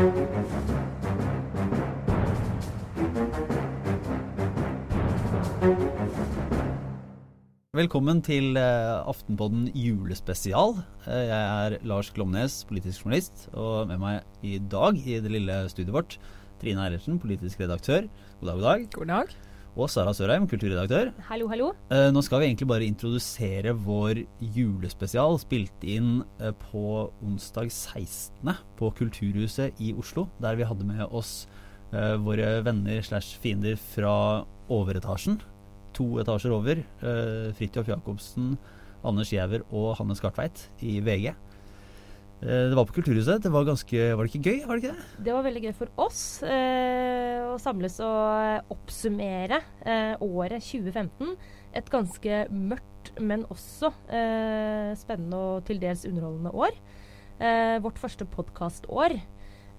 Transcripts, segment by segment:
Velkommen til uh, Aftenpodden julespesial. Uh, jeg er Lars Glomnes, politisk journalist, og med meg i dag i det lille studiet vårt Trine Eilertsen, politisk redaktør. God dag, god dag. God dag. Og Sara Sørheim, kulturredaktør. Hallo, hallo. Uh, nå skal vi egentlig bare introdusere vår julespesial, spilt inn på onsdag 16. på Kulturhuset i Oslo, der vi hadde med oss våre venner slash fiender fra overetasjen to etasjer over. Fridtjof Jacobsen, Anders Giæver og Hanne Skartveit i VG. Eh, det var på Kulturhuset. Det var, ganske, var det ikke gøy? var Det ikke det? Det var veldig gøy for oss eh, å samles og oppsummere året 2015. Et ganske mørkt, men også spennende og til dels underholdende år. vårt første podkastår.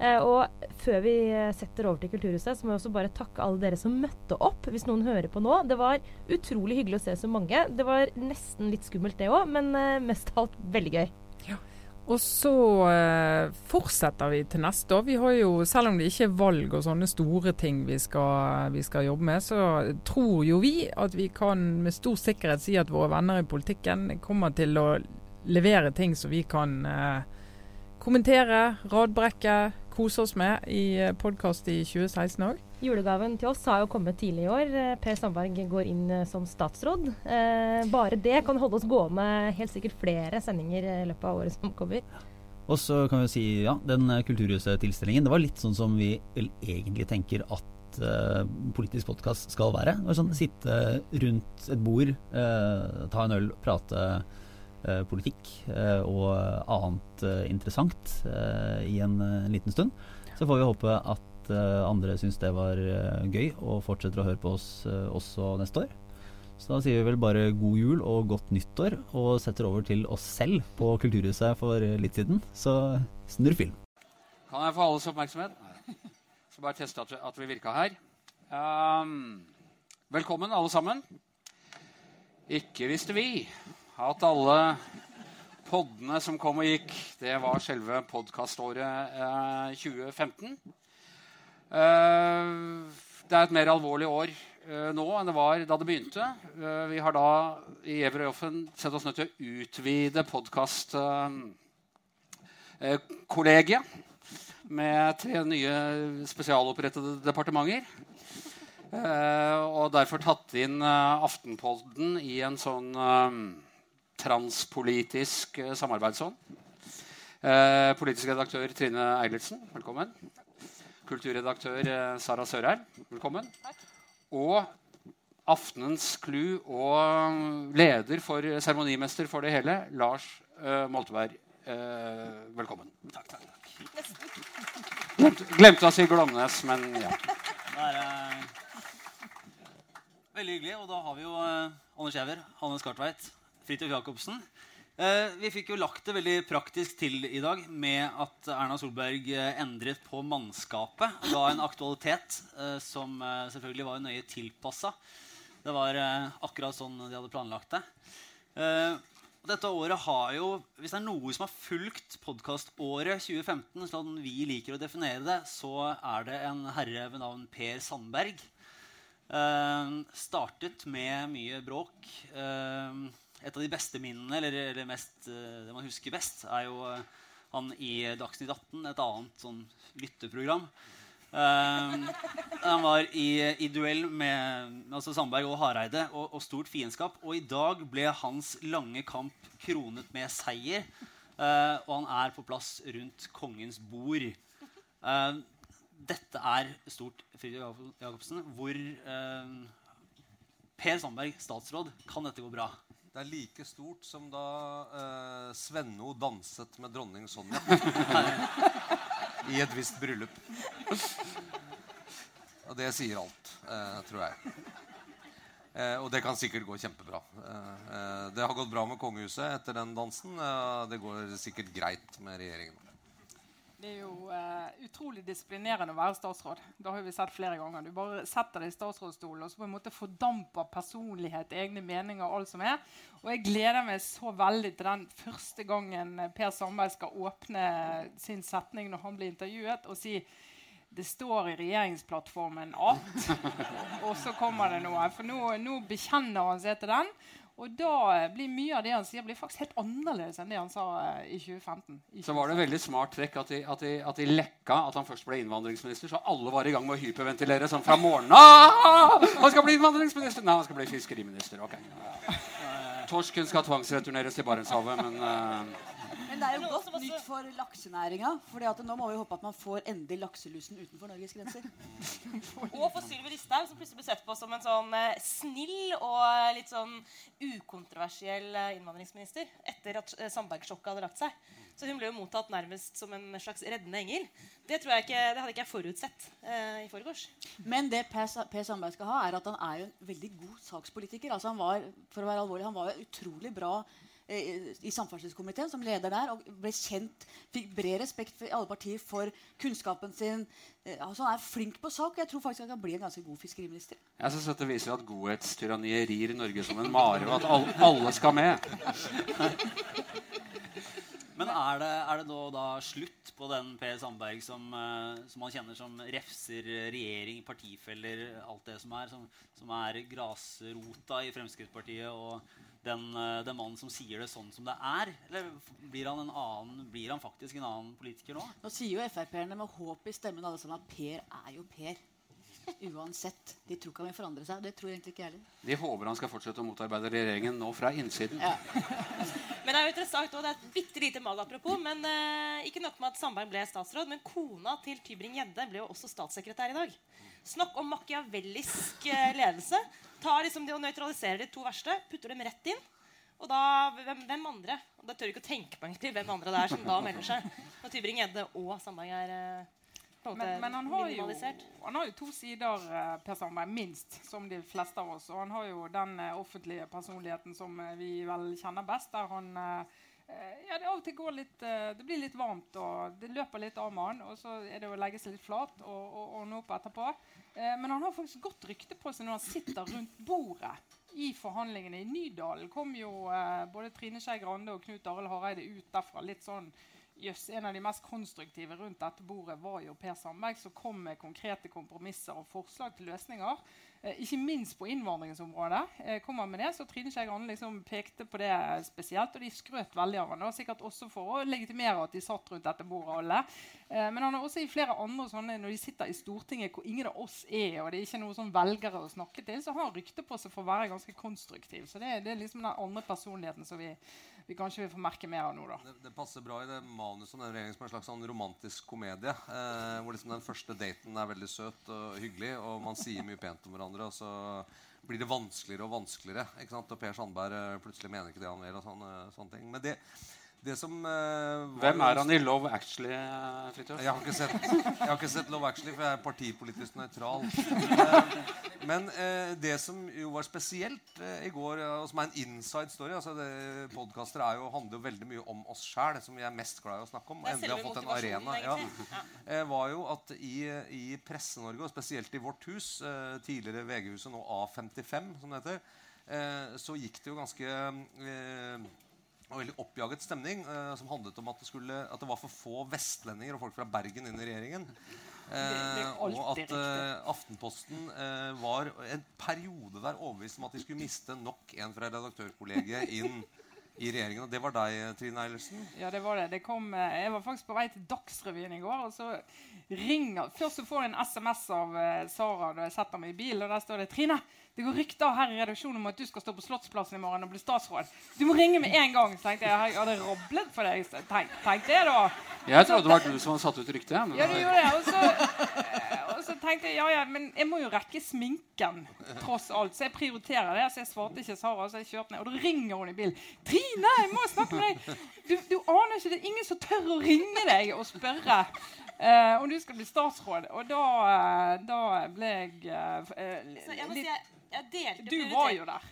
Eh, og før vi setter over til Kulturhuset, så må jeg også bare takke alle dere som møtte opp. Hvis noen hører på nå. Det var utrolig hyggelig å se så mange. Det var nesten litt skummelt det òg, men eh, mest av alt veldig gøy. Og så uh, fortsetter vi til neste år. Vi har jo, Selv om det ikke er valg og sånne store ting vi skal, vi skal, jobbe med, så tror jo vi at vi kan med stor sikkerhet si at våre venner i politikken kommer til å levere ting som vi kan uh, kommentere, radbrekke, kose oss med i eh, podkast i 2016 òg. Julegaven til oss har jo kommet tidlig i år. Eh, per Sandberg går inn eh, som statsråd. Eh, bare det kan holde oss gående helt sikkert flere sendinger i løpet av året som kommer. Og så kan vi si ja, den Kulturhuset-tilstelningen, det var litt sånn som vi egentlig tenker at eh, politisk podkast skal være. Sånn, sitte rundt et bord, eh, ta en øl, prate politikk og annet interessant i en, en liten stund. Så får vi håpe at andre syns det var uh, gøy og fortsetter å høre på oss uh, også neste år. Så da sier vi vel bare god jul og godt nyttår, og setter over til oss selv på Kulturhuset for litt siden. Så snurr film. Kan jeg få alles oppmerksomhet? Så bare teste at vi, at vi virka her. Um, velkommen, alle sammen. Ikke visste vi at alle poddene som kom og gikk, det var selve podkaståret eh, 2015. Eh, det er et mer alvorlig år eh, nå enn det var da det begynte. Eh, vi har da i Ever sett oss nødt til å utvide podkastkollegiet med tre nye spesialopprettede departementer. Og derfor tatt inn Aftenpodden i en sånn transpolitisk samarbeidsånd. Politisk redaktør Trine Eilertsen, velkommen. Kulturredaktør eh, Sara Sørheim, velkommen. Og aftenens clou og leder for seremonimester for det hele, Lars uh, Molteberg. Uh, velkommen. Takk, takk, takk. Glemte, glemte å si Glomnes, men ja. Det er uh, veldig hyggelig. Og da har vi jo eh, Anders Giæver, Hanne Skartveit, Fridtjof Jacobsen. Eh, vi fikk jo lagt det veldig praktisk til i dag med at Erna Solberg eh, endret på mannskapet. Ga en aktualitet eh, som selvfølgelig var nøye tilpassa. Det var akkurat sånn de hadde planlagt det. Dette året har jo, Hvis det er noe som har fulgt podkaståret 2015, sånn vi liker å definere det, så er det en herre ved navn Per Sandberg. startet med mye bråk et av de beste minnene, eller, eller mest, uh, det man husker best, er jo uh, han i Dagsnytt 18, et annet sånn lytteprogram. Um, han var i, i duell med altså Sandberg og Hareide og, og, stort fiendskap. Og i dag ble hans lange kamp kronet med seier. og han er på plass rundt kongens bord. dette er stort, Fridtjof Jacobsen. Hvor Per Sandberg, statsråd, kan dette gå bra? Det er like stort som da eh, Svenno danset med dronning Sonja i et visst bryllup. Og det sier alt, eh, tror jeg. Eh, og det kan sikkert gå kjempebra. Eh, eh, det har gått bra med kongehuset etter den dansen. Eh, det går sikkert greit med regjeringen. Det er jo uh, utrolig disiplinerende å være statsråd. Det har vi sett flere ganger. Du bare setter deg i statsrådsstolen og så på en måte fordamper personlighet, egne meninger og alt som er. Og jeg gleder meg så veldig til den første gangen Per Sandberg skal åpne sin setning når han blir intervjuet, og si det står i regjeringsplattformen at Og så kommer det noe. For nå, nå bekjenner han seg til den. Og da blir mye av det han sier, blir faktisk helt annerledes enn det han sa uh, i 2015. I så var det en veldig smart trekk at de, at, de, at de, lekka at han først ble innvandringsminister, så alle var i gang med å hyperventilere sånn fra morgenen. Ah, han skal bli innvandringsminister! Nei, han skal bli fiskeriminister. Ok. Torsken skal tvangsreturneres til Barentshavet, men uh, men det er jo godt nytt for laksenæringa. For nå må vi håpe at man får endelig lakselusen utenfor Norges grenser. og for Sylvi Listhaug, som plutselig ble sett på som en sånn eh, snill og litt sånn ukontroversiell eh, innvandringsminister etter at eh, Sandberg-sjokket hadde lagt seg. Så hun ble jo mottatt nærmest som en slags reddende engel. Det, tror jeg ikke, det hadde ikke jeg forutsett eh, i forgårs. Men det Per, per Sandberg skal ha, er at han er jo en veldig god sakspolitiker. Altså han var for å være alvorlig, han var jo utrolig bra Eh, i samferdselskomiteen som leder der, og ble kjent, fikk bred respekt for alle partier for kunnskapen sin. Eh, altså Han er flink på sak. og Jeg tror faktisk han kan bli en ganske god fiskeriminister. Jeg synes dette viser at godhetstyranniet rir Norge som en mare, og at alle skal med. Men er det, er det, nå da slutt på den Per Sandberg som, uh, som man kjenner som refser regjering, partifeller, alt det som er, som, som er grasrota i Fremskrittspartiet og den, uh, den, mannen som sier det sånn som det er? Eller blir han, annen, blir han faktisk en annen politiker nå? Nå sier jo Frp-erne med håp i stemmen alle sammen at Per er jo Per. Uansett. De tror ikke han vil forandre seg. Det tror jeg egentlig ikke heller. De håper han skal fortsette å motarbeide regjeringen nå fra innsiden. Ja. men Det er jo interessant, og det er et bitte lite apropos, men uh, ikke nok med at Sandberg ble statsråd, men kona til Tybring-Gjedde ble jo også statssekretær i dag. Snakk om machiavellisk uh, ledelse. Tar liksom de og nøytraliserer de to verste, putter dem rett inn. Og da, hvem, hvem andre? Og da tør du ikke å tenke på egentlig hvem andre det er som da melder seg. Når Tybring-Gjedde og Sandberg er uh, men, men han, har jo, han, har jo, to sider, eh, Per Sandberg, minst, som de fleste av oss. Og han har jo den offentlige personligheten som vi vel kjenner best, der han uh, ja, det av og til går litt Det blir litt varmt, og det løper litt av med. Og så er det å legge seg litt flat og, ordne opp etterpå. men han har faktisk godt rykte på seg når han sitter rundt bordet i forhandlingene. I Nydalen kom jo både Trine Skei Grande og Knut Arild Hareide ut derfra litt sånn Jøss, en av de mest konstruktive rundt dette bordet var jo Per Sandberg, som kom med konkrete kompromisser og forslag til løsninger. Eh, ikke minst på innvandringsområdet. kommer kom han med det, så Trine Skei Grande liksom pekte på det spesielt. Og de skrøt veldig av han, sikkert også for å legitimere at de satt rundt dette bordet alle. Eh, men han har også i flere andre sånne, når de sitter i Stortinget hvor ingen av oss er, og det er ikke noen sånn velgere å snakke til, så har han rykte på seg for å være ganske konstruktiv. Så det, det er liksom den andre personligheten som vi vi kanskje vil få merke mer av nå. da. Det, det, passer bra i det manuset om den regjeringen som en slags sånn romantisk komedie. Eh, hvor liksom den første daten er veldig søt og hyggelig, og man sier mye pent om hverandre. Og så blir det vanskeligere og vanskeligere. ikke sant? Og Per Sandberg eh, plutselig mener ikke det han vil. og sånne, sånne ting. Men det som uh, Hvem er han i Love Actually, Fridtjof? Jeg, jeg, har ikke sett Love Actually, for jeg er partipolitisk nøytral. uh, men uh, det som jo var spesielt i går, og som er en inside story altså Podkaster handler jo veldig mye om oss sjæl, som vi er mest glad i å snakke om. Og endelig har fått en arena. Ja, var jo at i, i Presse-Norge, og spesielt i vårt hus, tidligere VG-huset, nå A55, som det heter, så gikk det jo ganske en veldig oppjaget stemning eh, som handlet om at det, skulle, at det, var for få vestlendinger og folk fra Bergen inn i regjeringen. Eh, og at eh, Aftenposten eh, var en periode der overbevist om at de skulle miste nok en fra redaktørkollegiet inn i regjeringen. Og det var deg, Trine Eilertsen? Ja, det var det. det kom, eh, jeg var faktisk på vei til Dagsrevyen i går. og så ringer, Først så får jeg en SMS av uh, Sara da jeg setter meg i bilen, og der står det 'Trine, det går rykter her i redaksjonen om at du skal stå på Slottsplassen i morgen og bli statsråd. Du må ringe med en gang. Så tenkte jeg, jeg hadde roblet for deg. Tenk, tenk det, da. Jeg trodde det var du som hadde satt ut ryktet. Ja, du gjorde det. Og så, eh, så, tenkte jeg ja, ja, men jeg må jo rekke sminken, tross alt. Så jeg prioriterer det. Så jeg svarte ikke Sara, så jeg kjørte ned. Og da ringer hun i bilen. 'Trine, jeg må snakke med deg.' Du, du aner ikke, det er ingen som tør å ringe deg og spørre. Uh, om du skal bli statsråd. Og da, uh, da ble jeg uh, jeg, si, jeg, jeg Du var jo der.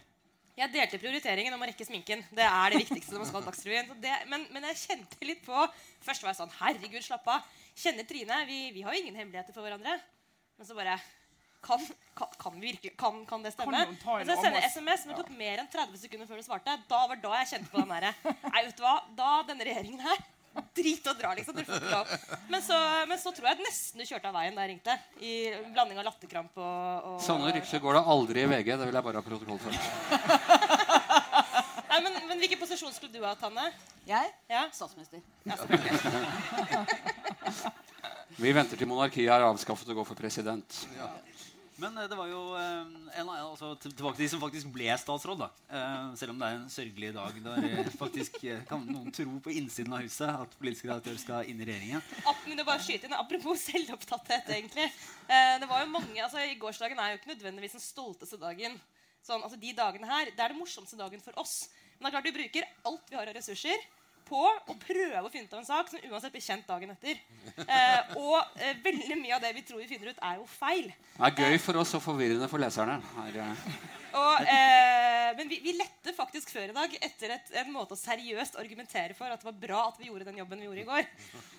Jeg delte prioriteringen om å rekke sminken. Det er det viktigste når man skal Dagsrevyen. Men, men, jeg kjente litt på Først var jeg sånn Herregud, slapp av. Kjenner Trine. Vi, vi har jo ingen hemmeligheter for hverandre. Men så bare kan, kan, kan, virkelig, kan, kan det stemme? Kan så jeg sender SMS, men det tok mer enn 30 sekunder før du svarte. Da var da jeg kjente på den derre Nei, vet du hva. Da denne regjeringen her Drit og dra, liksom. Men så, men så, tror jeg nesten du kjørte av veien da jeg ringte. I blanding av latterkramp og, og Sånne rykter går det aldri i VG. Det vil jeg bare ha protokoll for. Nei, men, men Hvilken posisjon skulle du ha, Tanne? Jeg? Ja? Statsminister. Ja, Vi venter til monarkiet er avskaffet og går for president. Ja. Men eh, det var jo eh, en, altså, tilbake til de som faktisk ble statsråd. da. Eh, selv om det er en sørgelig dag der faktisk kan noen tro på innsiden av huset at politisk redaktør skal inn i regjeringen. Men det bare skyte inn, Apropos selvopptatthet, egentlig. det var jo mange, altså I gårsdagen er jo ikke nødvendigvis den stolteste dagen. Sånn, altså De dagene her, Det er den morsomste dagen for oss. Men det er klart vi bruker alt vi har av ressurser på å prøve å finne ut av en sak som uansett blir kjent dagen etter. Eh, og eh, veldig mye av det vi tror vi finner ut, er jo feil. Det er gøy for oss og forvirrende for leserne. Her, eh. og, eh, men vi, vi lette faktisk før i dag etter et, en måte å seriøst argumentere for at det var bra at vi gjorde den jobben vi gjorde i går.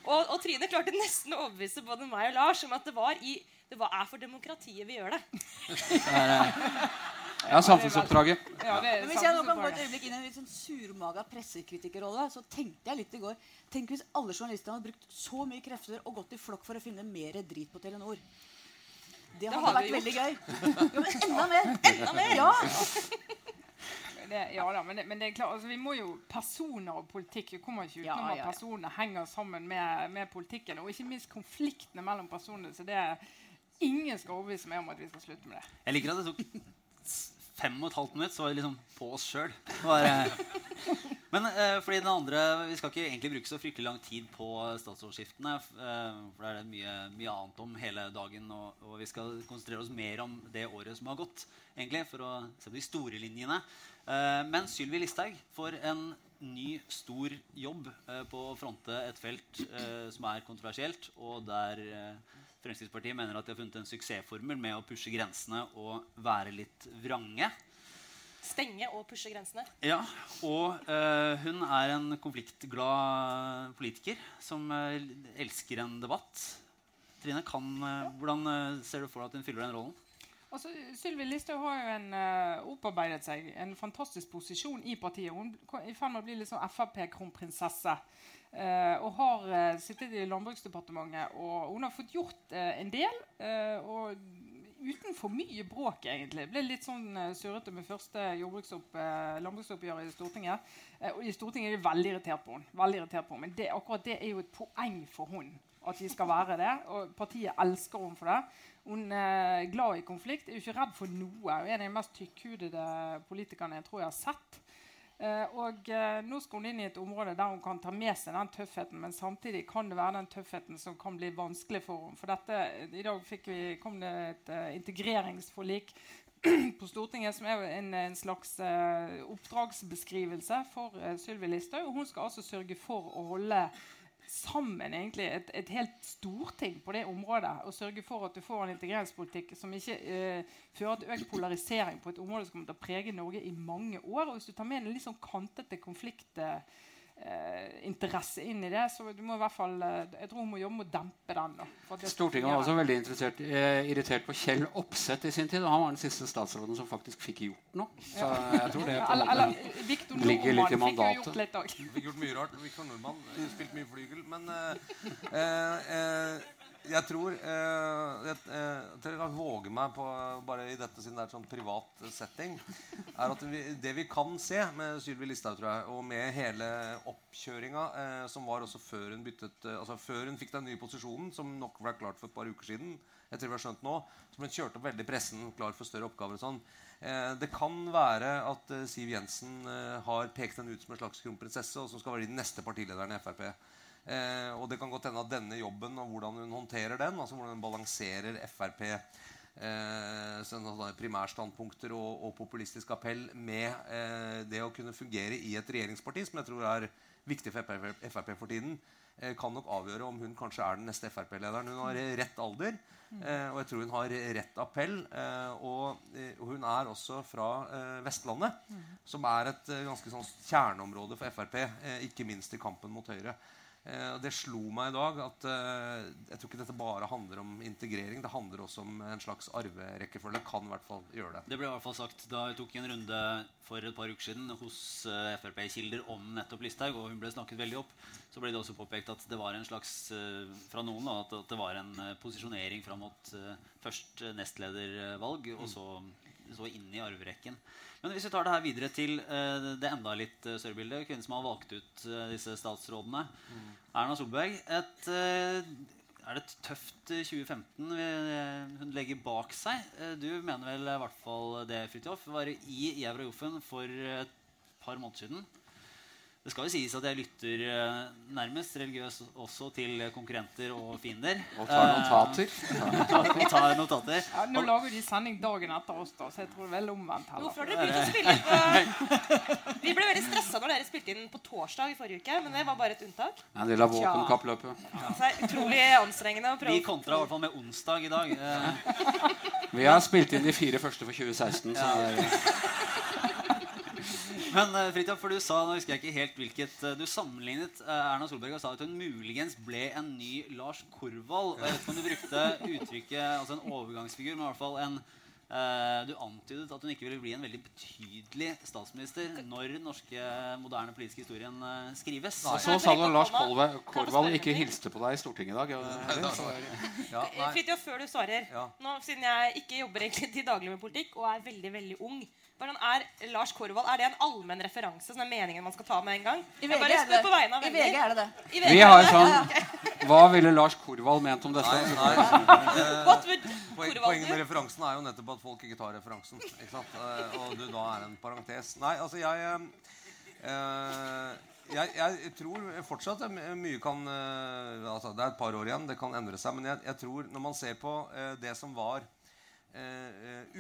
Og, og Trine klarte nesten å overbevise både meg og Lars om at det var i det var, er for demokratiet vi gjør det. Ja, samfunnsoppdraget. Ja, Men hvis jeg nå kan gå et øyeblikk inn i en litt sånn surmaga pressekritikerrolle, så tenkte jeg litt i går Tenk hvis alle journalistene hadde brukt så mye krefter og gått i flokk for å finne mer drit på Telenor. Det hadde det vært veldig gøy. Jo, men enda mer! Enda mer! Ja! Det, ja da, men det, men det, er klart, altså, vi må jo Personer og politikk vi kommer ikke utenom ja, ja, ja. at personer henger sammen med, med, politikken. Og ikke minst konfliktene mellom personene. Så det er ingen skal overbevise meg om at vi skal slutte med det. Jeg liker at det tok fem og et halvt minutt, så var vi liksom på oss sjøl. Eh, men eh, fordi den andre Vi skal ikke egentlig bruke så fryktelig lang tid på statsrådsskiftene. Eh, for det er det mye, mye, annet om hele dagen. Og, og, vi skal konsentrere oss mer om det året som har gått, egentlig, for å se på de store linjene. Eh, men Sylvi Listhaug får en ny, stor jobb eh, på å fronte et felt eh, som er kontroversielt, og der Fremskrittspartiet mener at de har funnet en suksessformel med å pushe grensene og være litt vrange. Stenge og pushe grensene. Ja. Og uh, hun er en konfliktglad politiker som uh, elsker en debatt. Trine, kan, uh, hvordan ser du for deg at hun fyller den rollen? Altså, Sylvi Listhaug har jo en, uh, opparbeidet seg en fantastisk posisjon i partiet. Hun er i ferd med å bli litt sånn Frp-kronprinsesse. Uh, og har uh, sittet i Landbruksdepartementet, og hun har fått gjort uh, en del. og uten for mye bråk, egentlig. Ble litt sånn surrete med første landbruksoppgjør i Stortinget. og i Stortinget er de veldig irritert på henne. Veldig irritert på henne. Men det, akkurat det er jo et poeng for henne at de skal være det. Og partiet elsker henne for det. Hun er glad i konflikt, er jo ikke redd for noe. Hun er en av de mest tykkhudede politikerne jeg tror jeg har sett. Uh, og uh, Nå skal hun inn i et område der hun kan ta med seg den tøffheten, men samtidig kan det være den tøffheten som kan bli vanskelig for henne. For dette, I dag vi, kom det et uh, integreringsforlik på Stortinget som er en, en slags oppdragsbeskrivelse for Sylvi Listhaug. Hun skal altså sørge for å holde sammen egentlig et, et, helt storting på det området og sørge for at du får en integreringspolitikk som ikke eh, fører til økt polarisering på et område som kommer til å prege Norge i mange år. Og hvis du tar med en litt sånn kantete konflikt eh, eh, interesse inn i det. Så du må i hvert fall, eh, jeg tror hun må jobbe med å dempe den. Da, Stortinget var også veldig eh, irritert på Kjell Opseth i sin tid. og Han var den siste statsråden som faktisk fikk gjort noe. Så jeg tror det på eller, eller, Victor ligger litt i mandatet. Fikk gjort, fikk gjort mye rart. Victor Nordmann spilt mye flygel. Men eh, eh, jeg tror eh, jeg, eh, jeg kan våge meg på bare i dette siden det er sånn privat setting, er at vi, det vi kan se med Sylvi Listhaug, tror jeg, og med hele oppkjøringa eh, som var også før hun byttet eh, altså før hun fikk den nye posisjonen, som nok ble klart for et par uker siden, jeg tror vi har skjønt nå, som hun kjørte opp veldig pressen, klar for større oppgaver og sånn. Eh, det kan være at Siv Jensen har pekt henne ut som en slags kronprinsesse, og som skal være den neste partilederen i Frp. Eh, og det kan godt hende at denne jobben og hvordan hun håndterer den, altså hvordan hun balanserer Frp eh, primærstandpunkter og, og, populistisk appell med eh, det å kunne fungere i et regjeringsparti, som jeg tror er viktig for Frp, for tiden, eh, kan nok avgjøre om hun kanskje er den neste Frp-lederen. Hun har rett alder, eh, og jeg tror hun har rett appell. Eh, og, eh, og hun er også fra eh, Vestlandet, som er et eh, ganske sånn kjerneområde for Frp, eh, ikke minst i kampen mot Høyre. Eh, det slo meg i dag at eh, jeg tror ikke dette bare handler om integrering. Det handler også om en slags arverekkefølge. Kan i hvert fall gjøre det. Det ble i hvert fall sagt da jeg tok en runde for et par uker siden hos eh, Frp-kilder om nettopp Listhaug, og hun ble snakket veldig opp. Så ble det også påpekt at det var en slags fra noen da, at, det var en posisjonering fram mot først nestledervalg, og så, så inn i arverekken. Men hvis vi tar det her videre til uh, det enda litt eh, større bildet, kvinnen som har valgt ut uh, disse statsrådene, Erna Solberg. Et, uh, er det et tøft eh, 2015 vi, eh, hun legger bak seg? Du mener vel i hvert fall det, Fridtjof. Var i Jævra Joffen for et par måneder siden. Det skal jo sies at jeg lytter eh, nærmest religiøst også til konkurrenter og fiender. Og tar notater. Eh, og tar notater. Ja, nå lager de sending dagen etter oss, da, så jeg tror det er veldig omvendt. heller. Hvorfor har dere begynt å spille på Vi ble veldig stressa når dere spilte inn på torsdag i forrige uke, men det var bare et unntak. En del av våpenkappløpet. Så er utrolig anstrengende å prøve. Vi kontra i hvert fall med onsdag i dag. Eh, Vi har spilt inn de fire første for 2016. Så det er, Men uh, Fridtjof, for du sa nå husker jeg ikke helt hvilket eh, Du sammenlignet eh, Erna Solberg og sa at hun muligens ble en ny Lars Korvald. Og Jeg vet ikke om du brukte uttrykket altså en overgangsfigur, men i hvert fall en eh, Du antydet at hun ikke ville bli en veldig betydelig statsminister når den norske moderne politiske historien eh, skrives. og så sa du at Lars Kolve- Korvald ikke hilste på deg i Stortinget i dag. Ja, nei. Før du svarer Ja. nå, Siden jeg ikke jobber egentlig til daglig med politikk og er veldig veldig ung er Lars Korvald, er det en allmenn referanse som er meningen man skal ta med en gang? I VG er det på vegne av I. VG er det det. I VG Vi har sånn Hva ville Lars Korvald ment om dette? Nei, nei. Would Poeng, poenget med referansen er jo nettopp at folk ikke tar referansen. Ikke sant? Eh, og du da er en parentes. Nei, altså jeg eh, eh, jeg, jeg tror fortsatt at mye kan altså Det er et par år igjen, det kan endre seg. Men jeg, jeg tror når man ser på det som var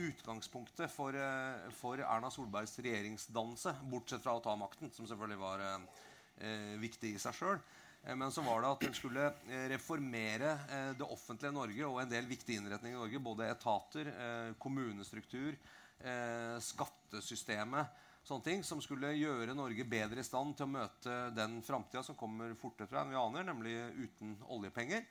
utgangspunktet for, eh, for Erna Solbergs regjeringsdannelse, bortsett fra å ta makten, som selvfølgelig var eh, eh, viktig i seg sjøl, Eh, Men så var det at den skulle eh, reformere eh, det offentlige Norge og en del viktige innretninger i Norge. Både etater, eh, kommunestruktur, eh, skattesystemet. Sånne ting som skulle gjøre Norge bedre i stand til å møte den framtida som kommer fortere fra enn vi aner, nemlig uten oljepenger.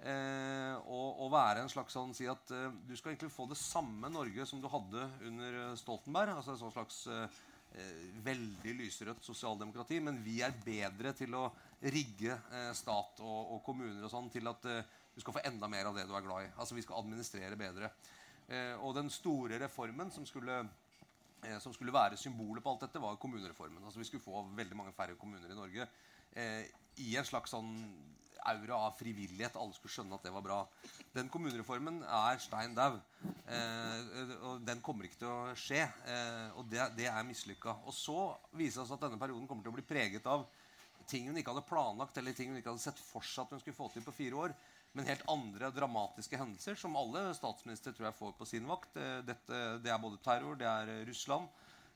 Eh, og, være en slags sånn si at eh, du skal egentlig få det samme Norge som du hadde under eh, Stoltenberg. altså en sånn slags veldig lyserødt sosialdemokrati. Men vi er bedre til å rigge eh, stat og, og kommuner og sånn til at eh, du skal få enda mer av det du er glad i. Altså Vi skal administrere bedre. Eh, og den store reformen som skulle, som skulle være symbolet på alt dette, var kommunereformen. Altså Vi skulle få veldig mange færre kommuner i Norge i en slags sånn aura av frivillighet. Alle skulle skjønne at det var bra. Den kommunereformen er stein dau. Eh, og den kommer ikke til å skje. Eh, og det, det er mislykka. Og så viser det seg at denne perioden kommer til å bli preget av ting hun ikke hadde planlagt, eller ting hun ikke hadde sett for seg at hun skulle få til på fire år. Men helt andre dramatiske hendelser som alle statsministre tror jeg får på sin vakt. Eh, Dette, det er både terror, det er eh, Russland,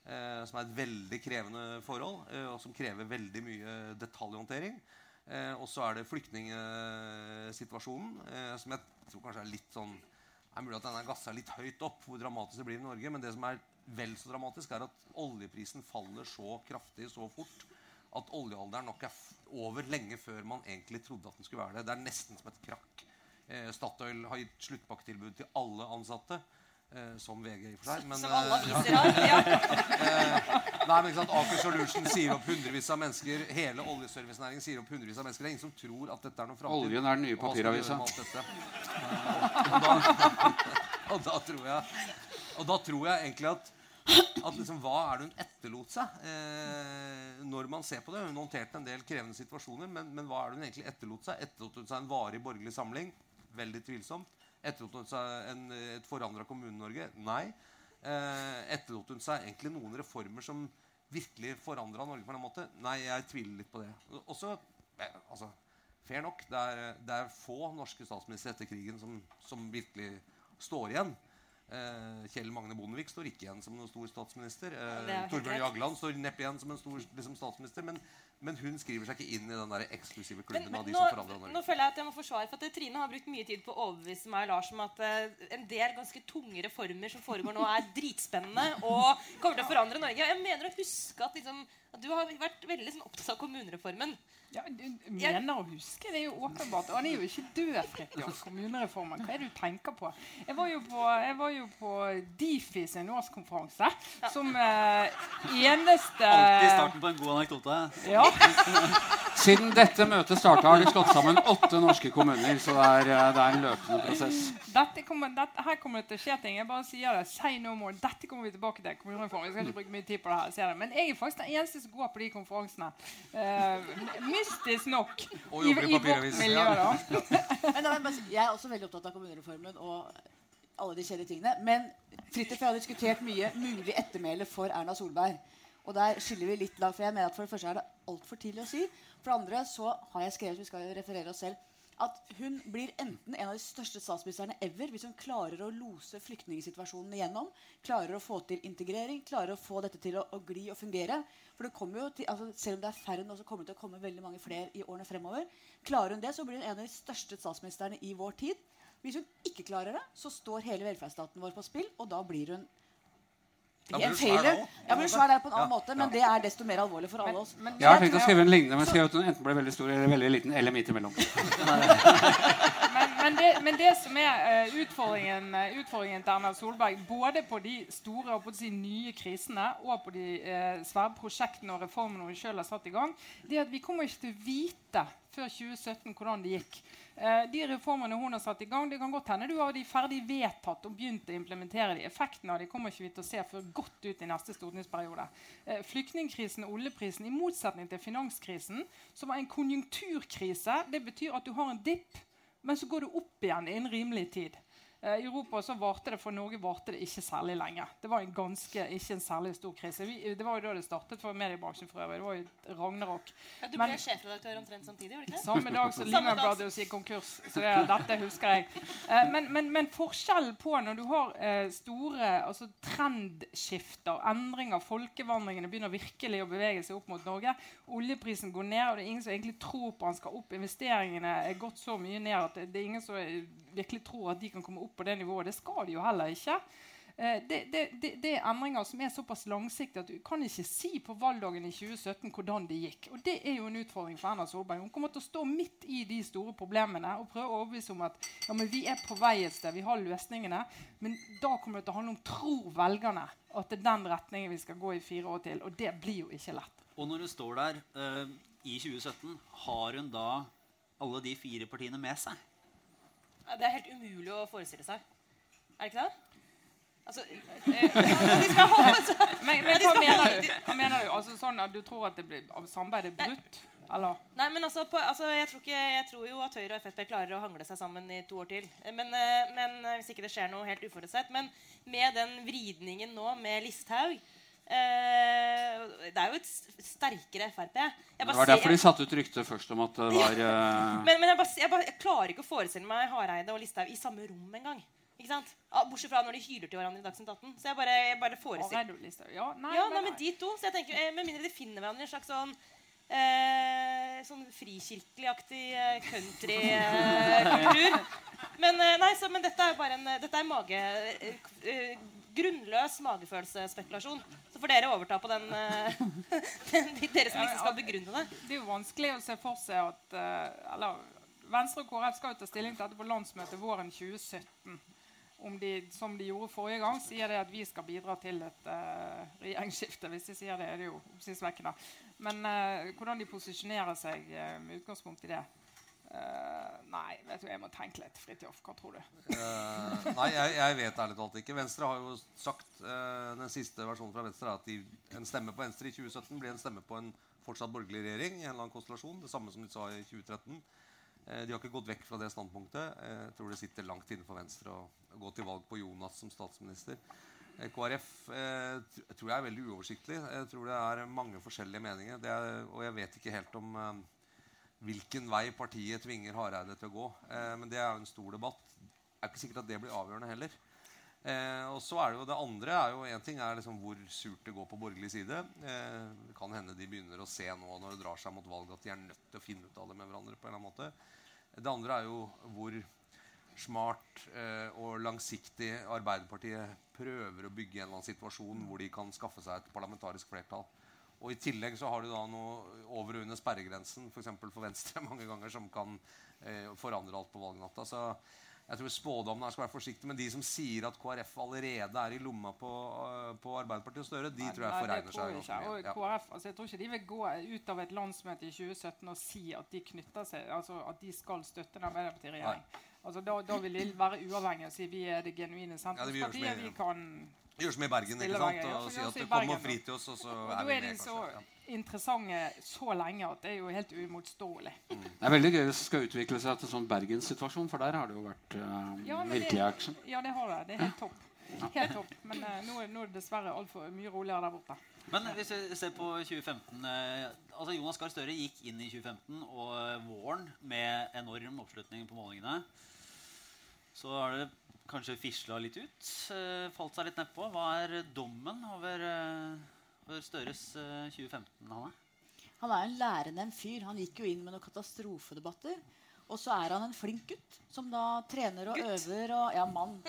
eh, som er et veldig krevende forhold, eh, og som krever veldig mye detaljhåndtering. Eh, og så er det flyktningsituasjonen, eh, som jeg tror kanskje er litt sånn det er mulig at den er gassa litt høyt opp, hvor dramatisk det blir i Norge. Men det som er vel så dramatisk, er at oljeprisen faller så kraftig så fort at oljealderen nok er over lenge før man egentlig trodde at den skulle være det. Det er nesten som et krakk. Eh, Statoil har gitt sluttpakketilbud til alle ansatte. Eh, som VG i og for seg. Men, Som alle eh, aviser har. Ja. Nei, men ikke sant, Aker Solution sier opp hundrevis av mennesker. Hele oljeservicenæringen sier opp hundrevis av mennesker. Det er ingen som tror at dette er noe framtid. Oljen er den nye papiravisa. og da tror jeg Og da tror jeg egentlig at at liksom, Hva er det hun etterlot seg eh, når man ser på det? Hun håndterte en del krevende situasjoner, men, men hva er det hun egentlig etterlot seg? Etterlot hun seg en varig borgerlig samling? Veldig tvilsomt. Etterlot hun seg en, et forandra Kommune-Norge? Nei. Eh, etterlot hun seg egentlig noen reformer som virkelig forandra Norge på en måte? Nei, jeg tviler litt på det. Også, altså, fair nok, det er, det er få norske statsministre etter krigen som, som virkelig står igjen. Eh, Kjell Magne Bondevik står ikke igjen som noen stor statsminister. Eh, Torbjørn. Jagland står neppe igjen som en stor liksom, statsminister. Men, Men hun skriver seg ikke inn i den der eksklusive klubben men av de nå, som Norge. nå føler jeg at jeg må forsvare for at Trine har brukt mye tid på å overbevise meg Lars om at uh, en del ganske tunge reformer som foregår nå, er dritspennende og kommer til å forandre Norge. Jeg mener å huske at, liksom, du har vært veldig sånn, opptatt av kommunereformen. Ja, du mener å huske. Det er jo åpenbart. Og han er jo ikke død, Fridtjof. Kommunereformen. Hva er det du tenker på? Jeg var jo på, jeg var jo på Difi sin årskonferanse som eh, eneste Alltid starten på en god anekdote. Ja. Siden dette møtet starta, har de slått sammen åtte norske kommuner. Så det er, eh, det er en løpende prosess. Dette kommer, dette, her kommer det til å skje ting. Jeg bare sier det. Say no more. Dette kommer vi tilbake til. kommunereformen. Jeg skal ikke bruke mye tid på det her. Men jeg er faktisk den eneste som går på de konferansene. Uh, mystisk nok. Og I, jobber i i vårt miljø, ja. da. Men jeg jeg er også veldig opptatt av kommunereformen og alle de kjedelige tingene. Men Fridtjof og jeg har diskutert mye mulig ettermæle for Erna Solberg. Og der skiller vi litt lag. For jeg mener at for det første er det altfor tidlig å si. For det andre så har jeg skrevet, vi skal jo referere oss selv, at hun blir enten en av de største statsministrene ever hvis hun klarer å lose flyktningsituasjonen igjennom, klarer å få til integrering, klarer å få dette til å, å gli og fungere. For det kommer jo til, altså Selv om det er færre nå, så kommer det til å komme veldig mange flere i årene fremover. Klarer hun det, så blir hun en av de største statsministrene i vår tid. Hvis hun ikke klarer det, så står hele velferdsstaten vår på spill, og da blir hun Da blir en hun svær. Ja, men svær der på en annen Ja, måte, men det er desto mer alvorlig for alle oss. Men- Jeg har tenkt å skrive en lignende, men skrev at hun enten ble veldig stor eller veldig liten. Eller midt imellom. men, det, men det som er eh, utfordringen, eh, utfordringen til Erna Solberg, både på de store og på de nye krisene og på de eh, svære prosjektene og reformene hun selv har satt i gang, det er at vi kommer ikke til å vite før 2017 hvordan det gikk. Eh, de reformene hun har satt i gang, det kan godt hende du har de ferdig vedtatt og begynt å implementere de. Effekten av de kommer ikke vi til å se før godt ut i neste stortingsperiode. Eh, Flyktningkrisen og oljeprisen, i motsetning til finanskrisen, som var en konjunkturkrise, det betyr at du har en dipp men så går det opp igjen innen rimelig tid. Eh, I Europa så varte det, for Norge varte det ikke særlig lenge. Det var en ganske, ikke en særlig stor krise. Vi, det var jo da det startet for mediebransjen for øvrig. Det var jo ragnarok. Ja, du Men- ble sjefredaktør omtrent samtidig, Var det ikke? Samme dag som Lehman. Brothers gikk konkurs. Så det, dette husker jeg. Eh, men, men, men forskjellen på når du har eh, store altså trendskifter, endringer, folkevandringene begynner virkelig å bevege seg opp mot Norge, oljeprisen går ned, og det er ingen som egentlig tror på han skal opp, investeringene er gått så mye ned at det, det er ingen som eh, virkelig tror at de kan komme opp på det nivået. Det skal de jo heller ikke. Eh, det, det, det, det er endringer som er såpass langsiktige at du kan ikke si på valgdagen i 2017 hvordan det gikk. Og det er jo en utfordring for Erna Solberg. Hun kommer til å stå midt i de store problemene og prøve å overbevise om at ja, vi er på vei et sted, vi har løsningene. Men da kommer det til å handle om tror velgerne at det er den retningen vi skal gå i fire år til. Og det blir jo ikke lett. Og når hun står der uh, i 2017, har hun da alle de fire partiene med seg? Det er helt umulig å forestille seg. Er det ikke det? Altså, eh, Men, men hva mener du? Hva mener du? Altså sånn at Du tror at det blir, samarbeidet er brutt? Eller? Nei, men altså, på, altså jeg, tror ikke, jeg tror jo at Høyre og Frp klarer å hangle seg sammen i to år til. Men, eh, men eh, hvis ikke det skjer noe helt uforutsett. Men med den vridningen nå med Listhaug eh, Det er jo et sterkere Frp. Jeg Det var derfor de satte ut rykte først om at det var eh, men, men jeg, bare, jeg, bare, jeg klarer ikke å forestille meg Hareide og Listhaug i samme rom engang. Ikke? Ah, Bortsett fra når de hyler til hverandre i Dagsnytt 18. Så jeg bare, jeg bare forestiller Hareide? Ja, nei, Ja, men- nei, men de to. Så jeg tenker, eh, Med mindre de finner hverandre i en slags sånn eh, Sånn frikirkeligaktig eh, countrykultur. men, eh, nei, så, men dette er jo bare en Dette er mage... Grunnløs magefølelsesspekulasjon. Så får dere overta på den, eh, den Dere som liksom skal begrunne det. Det er jo vanskelig å se for seg at eh, eller, Venstre og KrF skal jo ta stilling til dette på landsmøtet våren 2017. Om de, som de gjorde forrige gang, sier det at vi skal bidra til et uh, regjeringsskifte. Hvis de sier det, er det jo oppsiktsvekkende. Men uh, hvordan de posisjonerer seg uh, med utgangspunkt i det eh, Nei, vet du, jeg må tenke litt. Fridtjof, hva tror du? uh, nei, jeg, jeg vet ærlig talt ikke. Venstre har jo sagt uh, Den siste versjonen fra Venstre at de, en stemme på Venstre i 2017 blir en stemme på en fortsatt borgerlig regjering. i en eller annen konstellasjon, Det samme som de sa i 2013. Eh, de har ikke gått vekk fra det standpunktet. Jeg tror det sitter langt inne for Venstre å, å gå til valg på Jonas som statsminister. KrF tr- tror jeg er veldig uoversiktlig. Jeg tror det er mange forskjellige meninger. Er, og jeg vet ikke helt om hvilken vei partiet tvinger Hareide til å gå. Eh, men det er jo en stor debatt. Det er ikke sikkert at det blir avgjørende heller. Eh, og så er det jo det andre er jo En ting er liksom hvor surt det går på borgerlig side. Eh, det kan hende de begynner å se nå når det drar seg mot valg, at de er nødt til å finne ut av det med hverandre. på en eller annen måte. Det andre er jo hvor smart eh, og langsiktig Arbeiderpartiet prøver å bygge en eller annen situasjon hvor de kan skaffe seg et parlamentarisk flertall. Og I tillegg så har du da noe over og under sperregrensen, f.eks. For, for Venstre, mange ganger, som kan eh, forandre alt på valgnatta. Så jeg tror spådommen her skal være forsiktig, Men de som sier at KrF allerede er i lomma på, uh, på Arbeiderpartiet og Støre, de tror jeg forregner seg mye. Og KrF, altså, jeg tror ikke de vil gå ut av et landsmøte i 2017 og si at de knytter seg, altså at de skal støtte en Arbeiderparti-regjering. Altså, da, da, vil de være uavhengige og si vi er det genuine sentrumspartiet. Ja, vi kan Gjør som i Bergen, ikke sant? Og si at det kommer fri til oss, og så og er vi med. Så ja. interessante så lenge at det er jo helt uimotståelig. Mm. Det er veldig gøy hvis det skal utvikle seg til sånn Bergenssituasjon, for der har det jo vært uh, ja, virkelig action. Ja, det har det. Det er helt topp. Helt topp. Men uh, nå, nå, er det dessverre altfor mye roligere der borte. Men hvis vi ser på 2015 uh, altså Jonas Gahr Støre gikk inn i 2015 og våren med enorm oppslutning på målingene. Så har det kanskje fisla litt ut. Eh, falt seg litt nedpå. Hva er dommen over, eh, over Støres 2015, eh, Hanne? Han er en lærende fyr. Han gikk jo inn med noen katastrofedebatter. Og så er han en flink gutt som da trener og gutt. øver og Ja, mann.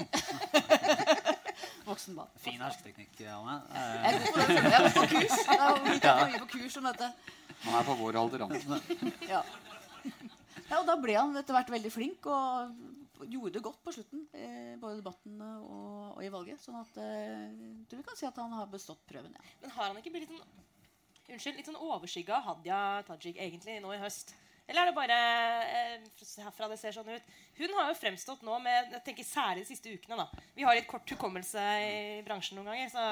Voksen mann. Fin hersketeknikk, Hanne. Jeg er på kurs. Jeg er mye på kurs om dette. Han er på vår alder, han. Ja. ja. Og da ble han etter hvert veldig flink og gjorde det godt på slutten, eh, både i debatten og, og, i valget. sånn at eh, tror kan si at han har bestått prøven. Ja. Men har han ikke blitt litt sånn, unnskyld, litt sånn overskygga av Hadia Tajik egentlig nå i høst? Eller er det bare eh, herfra det ser sånn ut? Hun har jo fremstått nå med jeg tenker særlig de siste ukene. da. Vi har litt kort hukommelse i bransjen noen ganger. så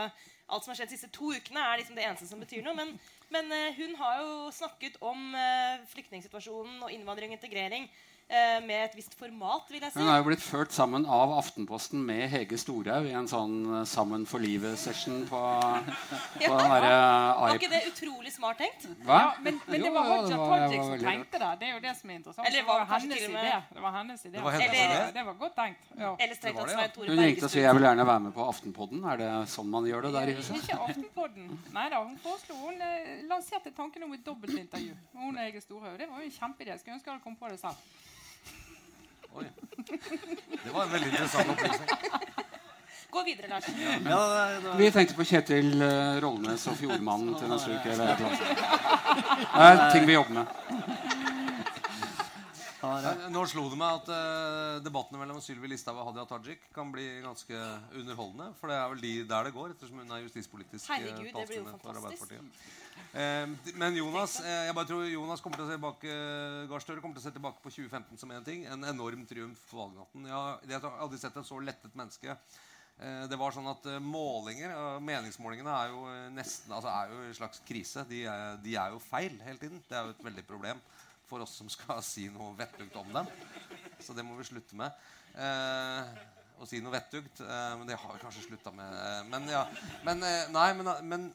Alt som har skjedd de siste to ukene, er liksom det eneste som betyr noe. Men, men eh, hun har jo snakket om eh, flyktningsituasjonen og innvandring og integrering med et visst format. vil jeg si. Hun er jo blitt ført sammen av Aftenposten med Hege Storhaug i en sånn eh, Sammen for livet-session på, på ja. den derre Var ikke det utrolig smart tenkt? Hva? Ja, men, men jo, det var Haja Tajik som tenkte det. Det er jo det som er interessant. Eller var det, var hennes idé. Det var hennes idé. Det var, eller, det var godt tenkt. Ja. Eller strengt tatt Svein Tore Hun ringte og sa jeg vil gjerne være med på Aftenpodden. Er det sånn man gjør det der i huset? Ikke Aftenpodden. Nei da, hun foreslo Hun eh, lanserte tanken om et dobbeltintervju. Hun og Hege Storhaug. Det var jo en kjempeidé. Skulle ønske jeg hadde kommet på det selv. Oi. Det var en veldig interessant opplysning. Gå videre, Lars. Ja, da, da. Vi tenkte på Kjetil uh, Rollnes og Fjordmannen til neste uke. Eller et eller annet. Det er ting vi jobber med. Nå slo det meg at uh, debattene mellom Sylvi Listhaug og Hadia Tajik kan bli ganske underholdende. For det er vel de der det går, ettersom hun er justispolitisk talskvinne for Arbeiderpartiet. Uh, men Jonas uh, jeg bare tror Jonas kommer til å se tilbake Gahr Støre kommer til å se tilbake på 2015 som en ting. En enorm triumf for valgnatten. Jeg har aldri sett et så lettet menneske. Eh, det var sånn at målinger, Meningsmålingene er jo nesten altså er jo en slags krise. De er, de er, jo feil hele tiden. Det er jo et veldig problem for oss som skal si noe vettugt om dem. Så det må vi slutte med. Eh, å si noe vettugt. Eh, men det har vi kanskje slutta med. men ja, men, nei, men, men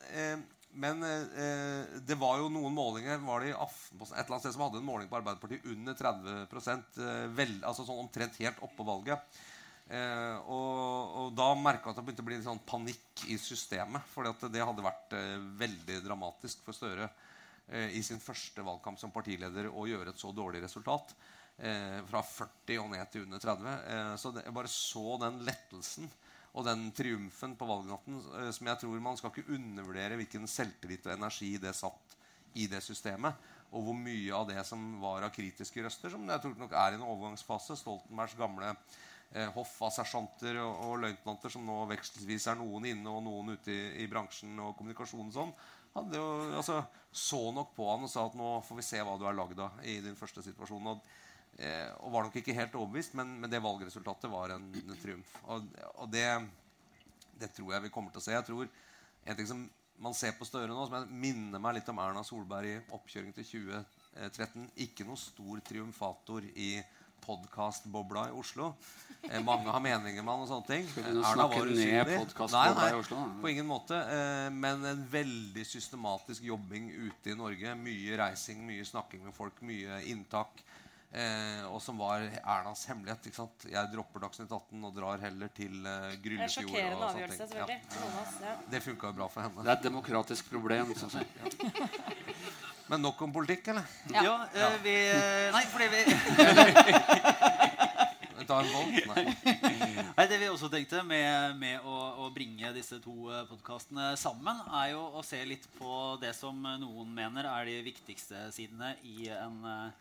men eh, det var jo noen målinger var det i Aftenposten et eller annet sted som hadde en måling på Arbeiderpartiet under 30 eh, vel, altså sånn omtrent helt oppå valget. Eh, og, og, da merka jeg at det begynte å bli en sånn panikk i systemet. For det hadde vært eh, veldig dramatisk for Støre eh, i sin første valgkamp som partileder å gjøre et så dårlig resultat. Eh, fra 40 og ned til under 30. så det, jeg bare så den lettelsen og den triumfen på valgnatten eh, som jeg tror man skal ikke undervurdere hvilken selvtillit og energi det satt i det systemet. Og hvor mye av det som var av kritiske røster, som jeg tror nok er i en overgangsfase. Stoltenbergs gamle eh, hoff av sersjanter og, og løytnanter, som nå vekselvis er noen inne og noen ute i, i bransjen og kommunikasjonen sånn, hadde jo, altså, så nok på han og sa at nå får vi se hva du er lagd av i din første situasjon. Og Eh, og var nok ikke helt overbevist, men, men det valgresultatet var en, en triumf. Og, og det, det, tror jeg vi kommer til å se. Jeg tror En ting som man ser på Støre nå, som minner meg litt om Erna Solberg i oppkjøring til 2013 Ikke noe stor triumfator i podkastbobla i Oslo. Eh, mange har meninger med han og sånne ting. Skal du snakke ned nei, i Oslo? På ingen måte. Eh, men en veldig systematisk jobbing ute i Norge. Mye reising, mye snakking med folk, mye inntak. Eh, og som var Ernas hemmelighet. ikke sant? Jeg dropper Dagsnytt 18 og drar heller til eh, Det er Gryllefjord. sjokkerende avgjørelse, selvfølgelig. ja. Ja, det funka jo bra for henne. Det er et demokratisk problem. Sånn. jeg. Men nok om politikk, eller? Ja, eh, vi Nei, fordi vi Ta en bolt? Nei. Nei, Det vi også tenkte med, med å, å bringe disse to podkastene sammen, er jo å se litt på det som noen mener er de viktigste sidene i, en, eh,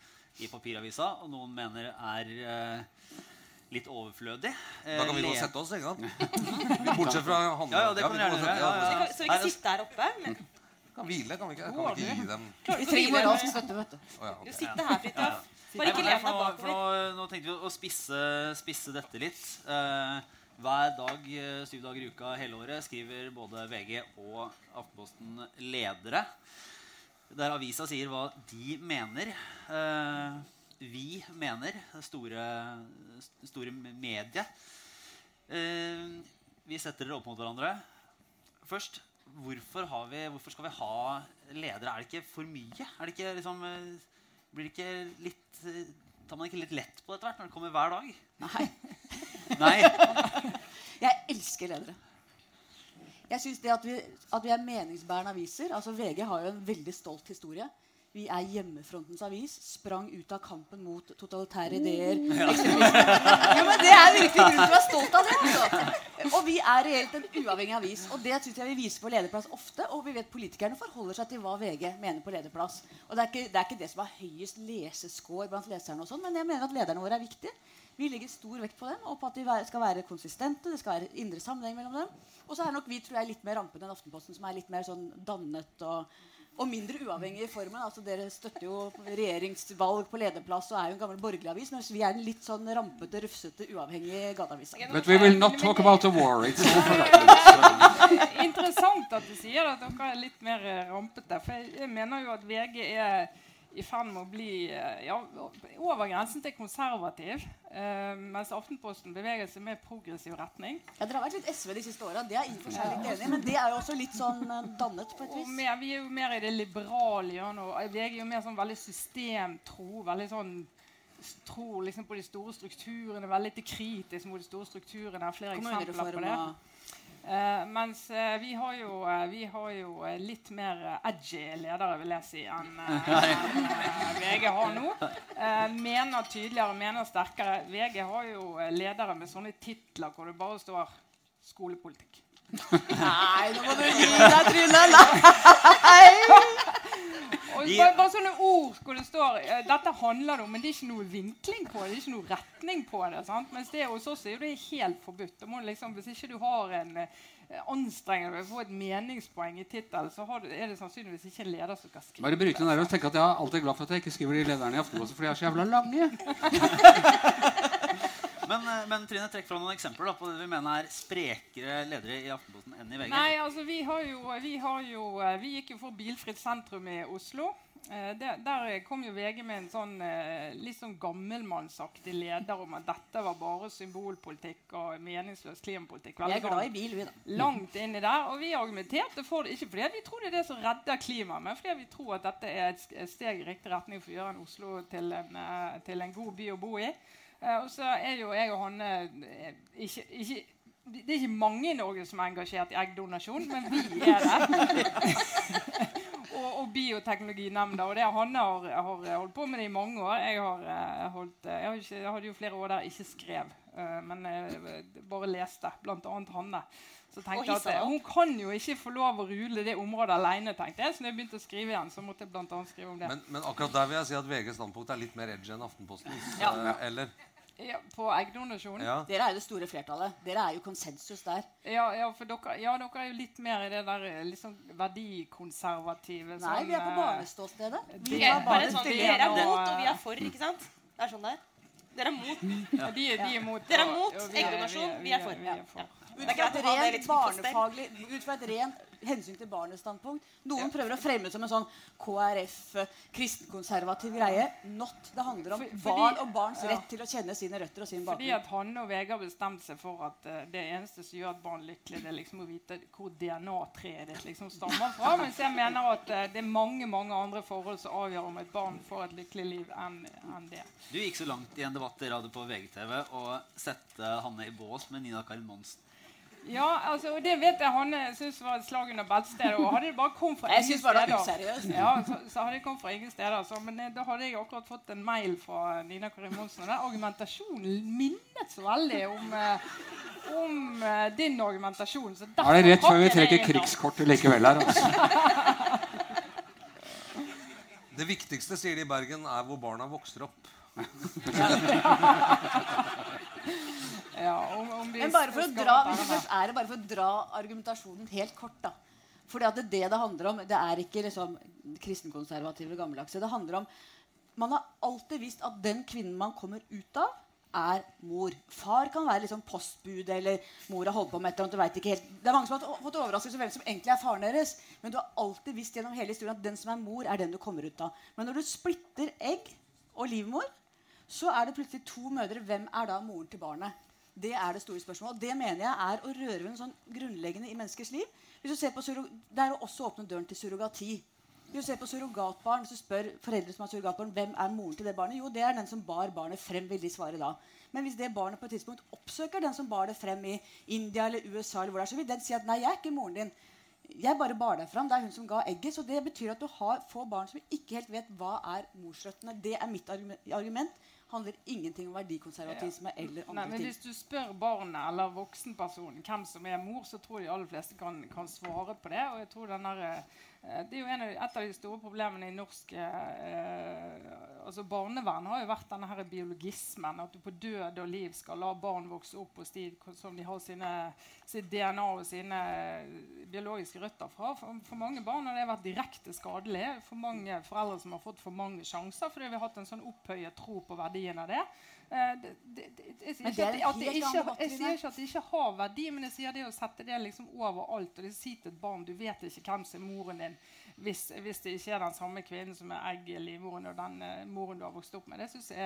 i papiravisa, og noen mener er eh, litt overflødig. Eh, Da kan vi gå og sette oss, ikke sant? Bortsett fra handlinga. Ja, ja, Ja, Så ja. vi kan, så vi kan sitte der oppe. Men Kan hvile, kan vi ikke? Kan vi ikke gi dem klarer Vi du trenger moralsk støtte, vet du. Oh, ja, okay. Sitte her, Fridtjof. Bare ikke len deg bakover. nå, tenkte vi å spisse, spisse dette litt. Uh, hver dag, eh, syv dager i uka hele året, skriver både VG og Aftenposten ledere. Der avisa sier hva de mener. Uh, vi mener, store, store medie. Eh, vi setter dere opp mot hverandre. Først, hvorfor, har vi, hvorfor skal vi ha ledere? Er det ikke for mye? Er det ikke liksom eh, blir det ikke litt eh, Tar man ikke litt lett på dette hvert når det kommer hver dag? Nei. Nei. Jeg elsker ledere. Jeg synes det at vi, at vi er meningsbærende aviser altså VG har jo en veldig stolt historie. Vi er hjemmefrontens avis. Sprang ut av kampen mot totalitære ideer. ekstremisme. Jo, men Det er virkelig grunn til å være stolt av det. Altså. Og vi er reelt en uavhengig avis. Og det synes jeg vi viser på lederplass ofte. Og vi vet politikerne forholder seg til hva VG mener på lederplass. Og det er ikke det, er ikke det som har høyest lesescore blant leserne, og sånn, men jeg mener at lederne våre er viktige. Vi legger stor vekt på dem, og på at de skal være konsistente. Det skal være indre sammenheng mellom dem. Og så er nok vi tror jeg, litt mer rampete enn Aftenposten, som er litt mer sånn dannet og, og mindre uavhengig i formen. Altså, dere støtter jo regjeringsvalg på lederplass og er jo en gammel borgerlig avis, mens vi er en litt sånn rampete, rufsete, uavhengig gateavis. But we will not talk about the war. It's Interessant at du sier at dere er litt mer rampete. For jeg mener jo at VG er i ferd med å bli eh, ja, over grensen til konservativ. eh, mens Aftenposten beveger seg mer progressiv retning. Ja, dere har vært litt SV de siste åra. Det er i og for seg litt enig men det er jo også litt sånn eh, dannet på et vis. mer, vi er jo mer i det liberale og VG er jo mer sånn veldig systemtro. veldig sånn Tror liksom på de store strukturene. Veldig lite kritisk mot de store strukturene. Flere eksempler på det. Eh, mens eh, vi har jo, eh, vi har jo litt mer edgy ledere, vil jeg si, enn eh, VG har nå. Mener tydeligere, mener sterkere. VG har jo ledere med sånne titler hvor det bare står 'skolepolitikk'. Nei, nå må du gi deg, Trine! Nei! Og bare, bare sånne ord hvor det står eh, 'Dette handler det om', men det er ikke noe vinkling på det. det er ikke noe retning på det. Sant? Mens det hos oss er jo det helt forbudt. Liksom, hvis ikke du har en eh, anstrengende ved å få et meningspoeng i tittelen, så har du, er det sannsynligvis ikke en leder som skal skrive Bare bryte der og tenke at jeg er alltid glad for at jeg ikke skriver de lederne i Aftenposten, for de er så jævla lange. Men, eh, men Trine, trekk fram noen eksempler da, på det vi mener er sprekere ledere i Aftenposten enn i VG. Nei, altså vi har jo Vi, har jo, eh, vi gikk jo for bilfritt sentrum i Oslo. Eh, der, der kom jo VG med en sånn eh, litt sånn gammelmannsaktig leder om at dette var bare symbolpolitikk og meningsløs klimapolitikk. Vi Veldig er glad i bil, vi, da. langt inni der. Og vi argumenterte for det ikke fordi vi tror det er det som redder klimaet, men fordi vi tror at dette er et steg i riktig retning for å gjøre en Oslo til en, eh, til en god by å bo i. Eh, og så er jo jeg og Hanne eh, ikke, ikke det er ikke mange i Norge som er engasjert i eggdonasjon, men vi er det. og, og Bioteknologinemnda. Og det Hanne har, har holdt på med det i mange år. Jeg, har, eh, holdt, jeg, har ikke, jeg hadde jo flere år der jeg ikke skrev, men bare leste. Blant annet Hanne. Så tenkte jeg at eh. Hun kan jo ikke få lov å rule det området alene, tenkte jeg. Så når jeg begynte å skrive igjen, så måtte jeg blant annet skrive om det. Men, men akkurat der vil jeg si at VGs standpunkt er litt mer edgy enn Aftenpostens. Ja. eh, Eller? ja, på eggdonasjon? Ja. Dere er jo det store flertallet. Dere er jo konsensus der. Ja, ja, for dere, ja, dere er jo litt mer i det der liksom verdikonservative Nei, vi er på barneståstedet. Vi er bare sånn, dere er mot, og vi er for. ikke sant? Det er sånn det er. Dere er mot. Ja, de, de er mot Dere er mot vi eggdonasjon, vi er for. Vi er for. Ut fra et å rent barnefaglig Ut fra et rent hensyn til barnets standpunkt. Noen prøver å fremme det som en sånn KrF, kristenkonservativ greie. Not. Det handler om For- fordi- barn og barns ja. rett til å kjenne sine røtter og sin Fordi at Hanne og Vegard bestemte seg for at uh, det eneste som gjør et barn lykkelig, det er liksom å vite hvor DNA-treet ditt liksom stammer fra. Mens jeg mener at uh, det er mange mange andre forhold som avgjør om et barn får et lykkelig liv, enn en det. Du gikk så langt i en debatt dere hadde på VGTV og sette Hanne i bås med Nina Karin Monsen. Ja, altså, og det vet jeg Hanne syns var et slag under beltestedet. Og hadde det bare kommet fra Jeg ingen steder ja, så, så hadde det kommet fra ingen steder. Så, men eh, da hadde jeg akkurat fått en mail fra Nina Karin Monsen. Og den argumentasjonen minnet så veldig om, eh, om eh, din argumentasjon. Så derfor er det rett før vi trekker krigskortet likevel her. Altså. Det viktigste, sier de i Bergen, er hvor barna vokser opp. Ja, om, om Men bare for å dra, hvis først er det bare for å dra argumentasjonen helt kort, da. Fordi at det, det det handler om, det er ikke liksom kristenkonservative gammeldagse. Det handler om Man har alltid visst at den kvinnen man kommer ut av, er mor. Far kan være liksom postbud, eller mor har holdt på med et eller annet. ikke helt. Det er mange som har fått overraskelse over hvem som egentlig er faren deres. Men du har alltid visst gjennom hele historien at den som er mor, er den du kommer ut av. Men når du splitter egg og livmor, så er det plutselig to mødre. Hvem er da moren til barnet? Det er det store spørsmålet. Og det mener jeg er å røre ved noe sånn grunnleggende i menneskers liv. Hvis du ser på Det er å også åpne døren til surrogati. Hvis du ser på surrogatbarn, så spør foreldre som har surrogatbarn, hvem er moren til det barnet. Jo, det er den som bar barnet frem, vil de svare da. Men hvis det barnet på et tidspunkt oppsøker den som bar det frem i India eller USA, eller hvor det er, så vil den si at nei, jeg er ikke moren din. Jeg bare bar deg fram. Det er hun som ga egget. Så det betyr at du har få barn som ikke helt vet hva er morsrøttene. Det er mitt argument. Handler ingenting om verdikonservatisme eller andre Nei, men ting. Hvis du spør barnet eller voksenpersonen hvem som er mor, så tror de aller fleste kan, kan svare på det. Og jeg tror den der, eh, det er jo av, et av de store problemene i norsk eh, altså Barnevern har jo vært denne her biologismen. At du på død og liv skal la barn vokse opp hos de som de har sine, sitt DNA og sine biologiske røtter fra. For, for mange barn har det vært direkte skadelig. For mange foreldre som har fått for mange sjanser fordi vi har hatt en sånn opphøyet tro på verdien av det. Eh, det, det, det jeg sier ikke at, at det ikke, jeg sier ikke at det ikke har verdi, men jeg sier det å sette det liksom overalt. Og det si til et barn du vet ikke hvem som er moren din, hvis, hvis det ikke er den samme kvinnen som er egg i livmoren og den uh, moren du har vokst opp med. Det synes jeg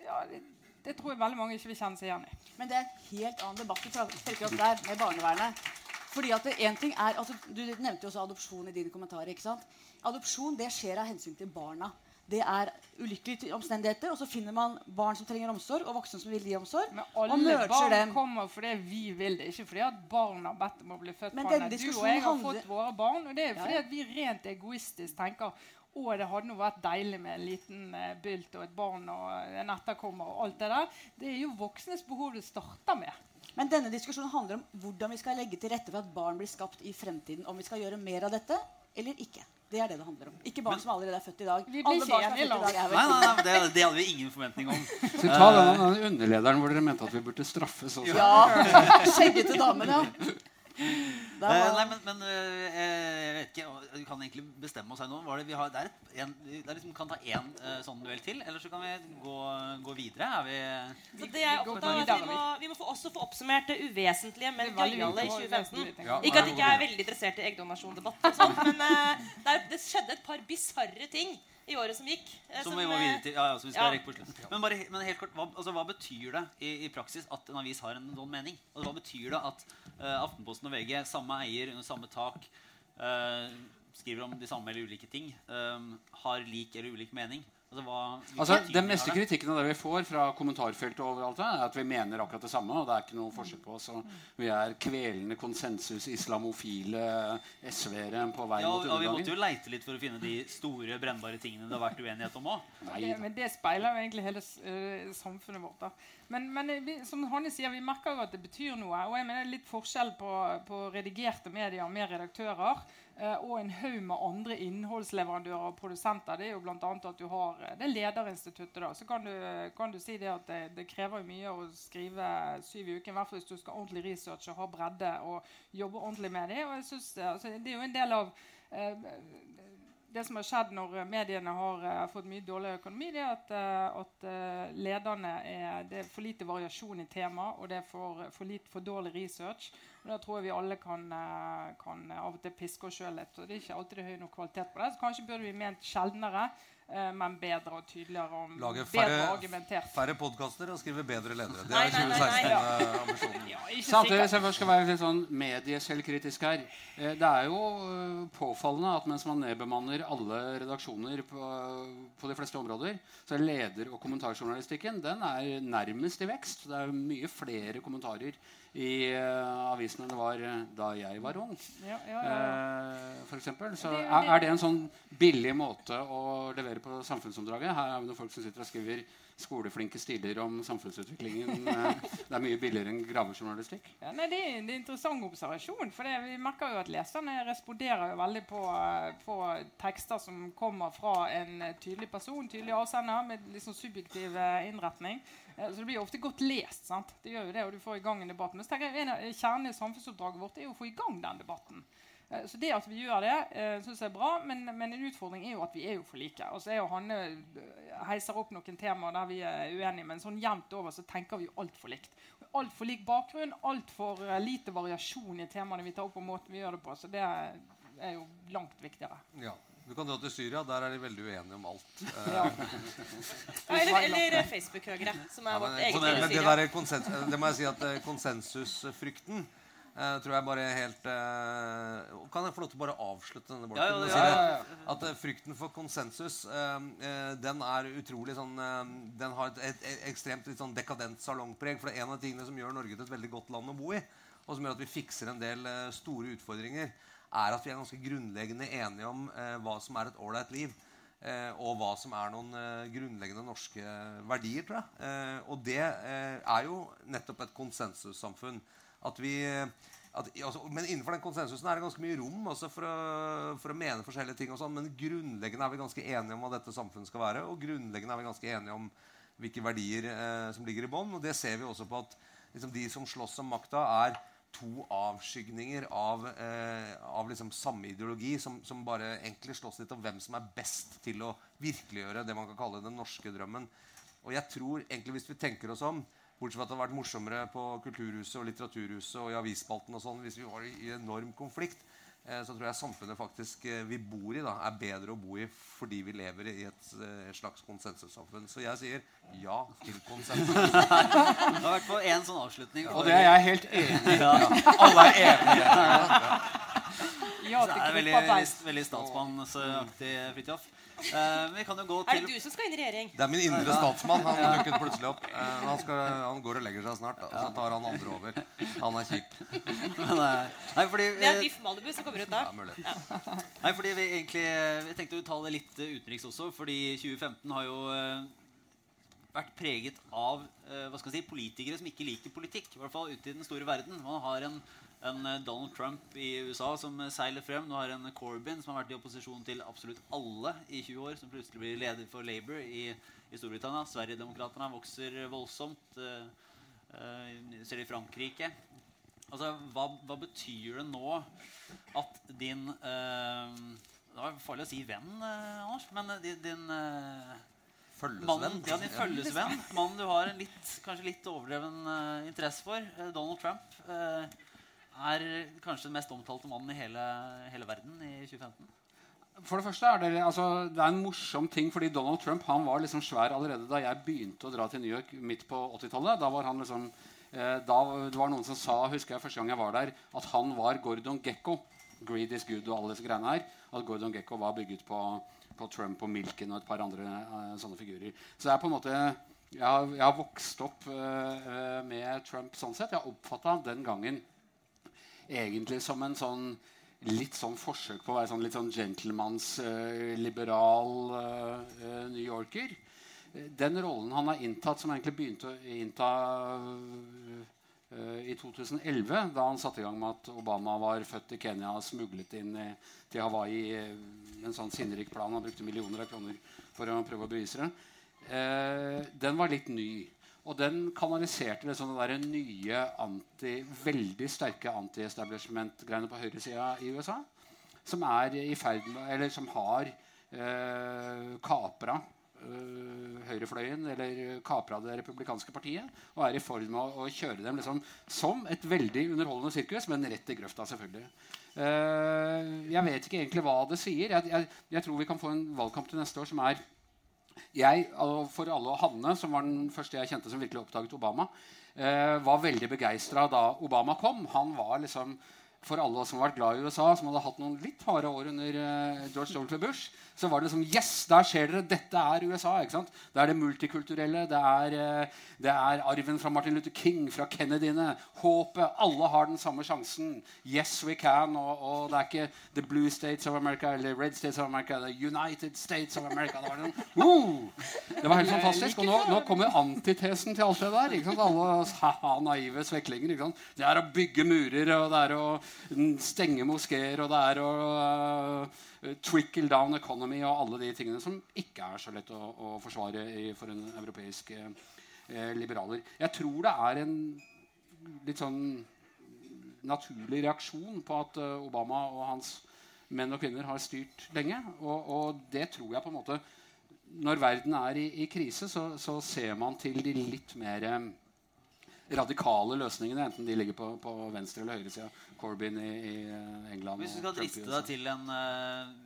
ja, det, det tror jeg veldig mange ikke vil kjenne seg igjen i. Men det er en helt annen debatt trekker opp der med barnevernet. Fordi at det, en ting er, altså, Du nevnte jo også adopsjon i dine kommentarer. ikke sant? Adopsjon det skjer av hensyn til barna. Det er ulykkelige omstendigheter, og så finner man barn som trenger omsorg, og voksne som vil gi omsorg. Men og alle barn dem. kommer fordi vi vil det, ikke fordi at barn har bedt om å bli født. Men denne Du og jeg har fått våre barn, og det er fordi ja. at vi rent egoistisk tenker å, det hadde nå vært deilig med en liten eh, bylt og et barn og en etterkommer og alt det der. Det er jo voksnes behov det starter med. Men denne diskusjonen handler om hvordan vi skal legge til rette for at barn blir skapt i fremtiden. Om vi skal gjøre mer av dette eller ikke. Det er det det handler om. Ikke barn som allerede er født i dag. Vi blir Alle ikke barn som er enige, født i dag er Nei, nei, nei det, det hadde vi ingen forventning om. Så ta den, den underlederen hvor dere mente at vi burde straffes også. Ja. Skjeggete damen, ja. Da Eh, nei, men, men eh, jeg vet ikke Vi kan egentlig bestemme oss her nå. Var det, vi har, det er et, en, det er liksom, kan ta én sånn duell til, eller så kan vi gå, gå videre. Er vi Så det er går opptatt vi må, vi må få også få oppsummert det uvesentlige, men gøyale i 2015. Ja, Ikke at jeg ikke er veldig interessert i eggdonasjondebatt, men uh, det, er, det skjedde et par bisarre ting i året som gikk. eh, som vi må eh, videre til. Ja, ja, så vi skal ja. rekke på slutten. Men, bare, men helt kort, hva, altså, hva betyr det i, i praksis at en avis har en sånn mening? Altså, hva betyr det at uh, Aftenposten og VG, samme eier under samme tak, uh, skriver om de samme eller ulike ting, um, har lik eller ulik mening? Altså, hva, Altså, Den meste kritikken av det vi får fra kommentarfeltet, og overalt er at vi mener akkurat det samme. og det er ikke noe forskjell på oss. og Vi er kvelende konsensus, islamofile SV-ere på vei Ja, mot undergangen. og vi måtte jo leite litt for å finne de store, brennbare tingene det har vært uenighet om òg. Men det speiler jo egentlig hele uh, samfunnet vårt. da. Men, men eh, vi, som Hanne sier, vi merker jo at det betyr noe. Og jeg mener er litt forskjell på, på redigerte medier med redaktører eh, og en haug med andre innholdsleverandører og produsenter. Det er jo bl.a. at du har det det lederinstituttet. da, Så kan du, kan du si det at det, det krever mye å skrive syv i uken. I hvert fall hvis du skal ordentlig researche, og ha bredde og jobbe ordentlig med det. Og jeg synes, det, altså, det er jo en del av eh, det som har skjedd når eh, mediene har uh, fått mye dårlig økonomi, det er at, uh, at lederne er, det er for lite variasjon i tema, og det er for, for, litt, for dårlig research. Og Da tror jeg vi alle kan, kan av og til piske oss sjøl litt. og Det er ikke alltid det høy nok kvalitet på det. Så kanskje burde vi ment sjeldnere. Eh, men bedre og tydeligere og Lage bedre færre, argumentert. færre podkaster og skrive bedre ledere. Det er nei, nei, nei. 2016-ambisjonen. Ja, ikke Samtidig, hvis jeg skal være litt sånn medieselvkritisk her eh, Det er jo eh, påfallende at mens man nedbemanner alle redaksjoner på, på de fleste områder, så er leder- og kommentarjournalistikken den er nærmest i vekst. Det er mye flere kommentarer i uh, avisene det var eh, da jeg var ung. Ja, ja, ja. Uh, for eksempel. Så er, er det en sånn billig måte å levere på samfunnsoppdraget? Her er det noen folk som sitter og skriver skoleflinke stiler om samfunnsutviklingen. Det er mye billigere enn gravejournalistikk. Ja, nei, det, er, det er en interessant observasjon. For det, vi merker jo at leserne responderer jo veldig på, på tekster som kommer fra en tydelig person, tydelig avsender, med sånn subjektiv eh, innretning. Eh, Så det blir ofte godt lest. sant? Det gjør jo det, og du får i gang en debatt. Men så tenker jeg, Kjernen i samfunnsoppdraget vårt er jo å få i gang den debatten. Eh, Så det at vi gjør det, uh, syns jeg er bra, men, men en utfordring er jo at vi er jo for like. Og så er jo Hanne eh, heiser opp noen temaer der vi er uenige, men sånn jevnt over så tenker vi jo altfor likt. Altfor lik bakgrunn, altfor lite variasjon i temaene vi tar opp, og måten vi gjør det på. Så det er, jo langt viktigere. Ja. Du kan dra til Syria. Der er de veldig uenige om alt. Eh, Ja. Eller eller Facebook-høyre, som er Ja, vårt eget men men det, der konsens, det må jeg si at eh, konsensusfrykten eh, tror jeg bare helt uh, Kan jeg få lov til å bare avslutte denne bolken? Ja, ja, ja. At uh, frykten for konsensus Den er utrolig sånn Den har et, et, et ekstremt litt sånn dekadent salongpreg. For det er en av tingene som gjør Norge til et veldig godt land å bo i, og som gjør at vi fikser en del store utfordringer, er at vi er ganske grunnleggende enige om hva som er et ålreit liv. Og hva som er noen grunnleggende norske verdier, tror jeg. Og det er jo nettopp et konsensussamfunn. At vi, at, altså, men innenfor den konsensusen er det ganske mye rom altså, for, å, for å mene forskjellige ting. og sånn, Men grunnleggende er vi ganske enige om hva dette samfunnet skal være. Og grunnleggende er vi ganske enige om hvilke verdier eh, som ligger i bånn. Og det ser vi også på at liksom, de som slåss om makta, er to avskygninger av, eh, av liksom samme ideologi, som, som bare egentlig slåss litt om hvem som er best til å virkeliggjøre det man kan kalle den norske drømmen. Og jeg tror egentlig hvis vi tenker oss om, bortsett fra at det hadde vært morsommere på Kulturhuset og Litteraturhuset og i avisspalten og sånn, hvis vi var i enorm konflikt, eh, så tror jeg samfunnet faktisk eh, vi bor i, da, er bedre å bo i fordi vi lever i et, eh, et slags konsensussamfunn. Så jeg sier ja til konsensus. Det har vært på én sånn avslutning. Og det er jeg helt enig i. Ja. Alle er enige. Ja Det er veldig, veldig, statsmannsaktig, Fridtjof. Uh, vi kan jo gå Er det du som skal inn i regjering? Det er min indre statsmann. Han dukket plutselig opp. Uh, han, skal, han går og legger seg snart. Da. Så tar han andre over. Han er kjip. Men, eh, Nei, fordi, Det er Biff Malibu som kommer ut da. Ja, mulig. nei, fordi vi egentlig Vi tenkte å ta det litt utenriks også, fordi 2015 har jo vært preget av hva skal jeg si, politikere som ikke liker politikk. I hvert fall ute i den store verden. Man har en, en eh, Donald Trump i USA som eh, seiler frem. Du har en Corbyn som har vært i opposisjon til absolutt alle i 20 år, som plutselig blir leder for Labour i, i Storbritannia. Sverigedemokraterna vokser voldsomt. Uh, ser det i Frankrike. Altså, hva, hva betyr det nå at din uh, Det var farlig å si venn, uh, Anders, men din, din eh, Følgesvenn. Ja, din følgesvenn. Mannen du har en litt, kanskje litt overdreven interesse for. Donald Trump. Er kanskje den mest omtalte mannen i hele, hele verden i 2015. For det første er det, altså, det er en morsom ting, fordi Donald Trump han var liksom svær allerede da jeg begynte å dra til New York midt på 80-tallet. Da var han liksom, eh, da, Det var noen som sa husker jeg første gang jeg var der, at han var Gordon Gekko. Greed is good og alle disse greiene her. At Gordon Gekko var bygget på, på Trump og Milken og et par andre eh, sånne figurer. Så er på en måte jeg har, jeg har vokst opp eh, eh, med Trump sånn sett. Jeg oppfatta den gangen egentlig som en sånn litt sånn forsøk på å være sånn litt sånn gentlemanns-liberal New Yorker. Eh, Den rollen han har inntatt, som egentlig begynte å innta uh, i 2011, da han satte i gang med at Obama var født i Kenya og smuglet inn i, til Hawaii eh, en sånn sinnrik plan. Han brukte millioner av kroner for å prøve å bevise det. Eh, den var litt ny. Og den kanaliserte det sånne der nye, anti, veldig sterke anti-establishment-greiene på høyresida i USA. som med som har eh, kapra eh, høyrefløyen, eller kapra det republikanske partiet, og er i ferd med å, å kjøre dem liksom, som et veldig underholdende sirkus, men rett i grøfta, selvfølgelig. Eh, jeg vet ikke egentlig hva det sier. Jeg, jeg, jeg tror vi kan få en valgkamp til neste år som er jeg, For alle og Hanne, som var den første jeg kjente som virkelig oppdaget Obama, eh, var veldig begeistra da Obama kom. Han var liksom for alle som har vært glad i USA, som hadde hatt noen litt harde år under uh, George W. Bush, så var det som Yes, der ser dere! Dette er USA. ikke sant? Det er det multikulturelle. Det er, uh, det er arven fra Martin Luther King, fra Kennedyene. Håpet. Alle har den samme sjansen. Yes, we can. Og, og, det er ikke The Blue States of America eller Red States of America. The United States of America. Det var, noen uh! det var helt fantastisk. Og nå, nå, kommer antitesen til alt det der. ikke sant? Alle ha, ha naive sveklinger. ikke sant? Det er å bygge murer, og det er å stenge moskeer, og det er å uh, trickle down economy og alle de tingene som ikke er så lett å, å forsvare for en europeisk uh, liberaler. Jeg tror det er en litt sånn naturlig reaksjon på at uh, Obama og hans menn og kvinner har styrt lenge. Og, og, det tror jeg på en måte Når verden er i, i krise, så, så, ser man til de litt mer radikale løsningene, enten de ligger på, på venstre- eller høyresida. Corbyn i, i, eh, England. Hvis du skal driste deg til en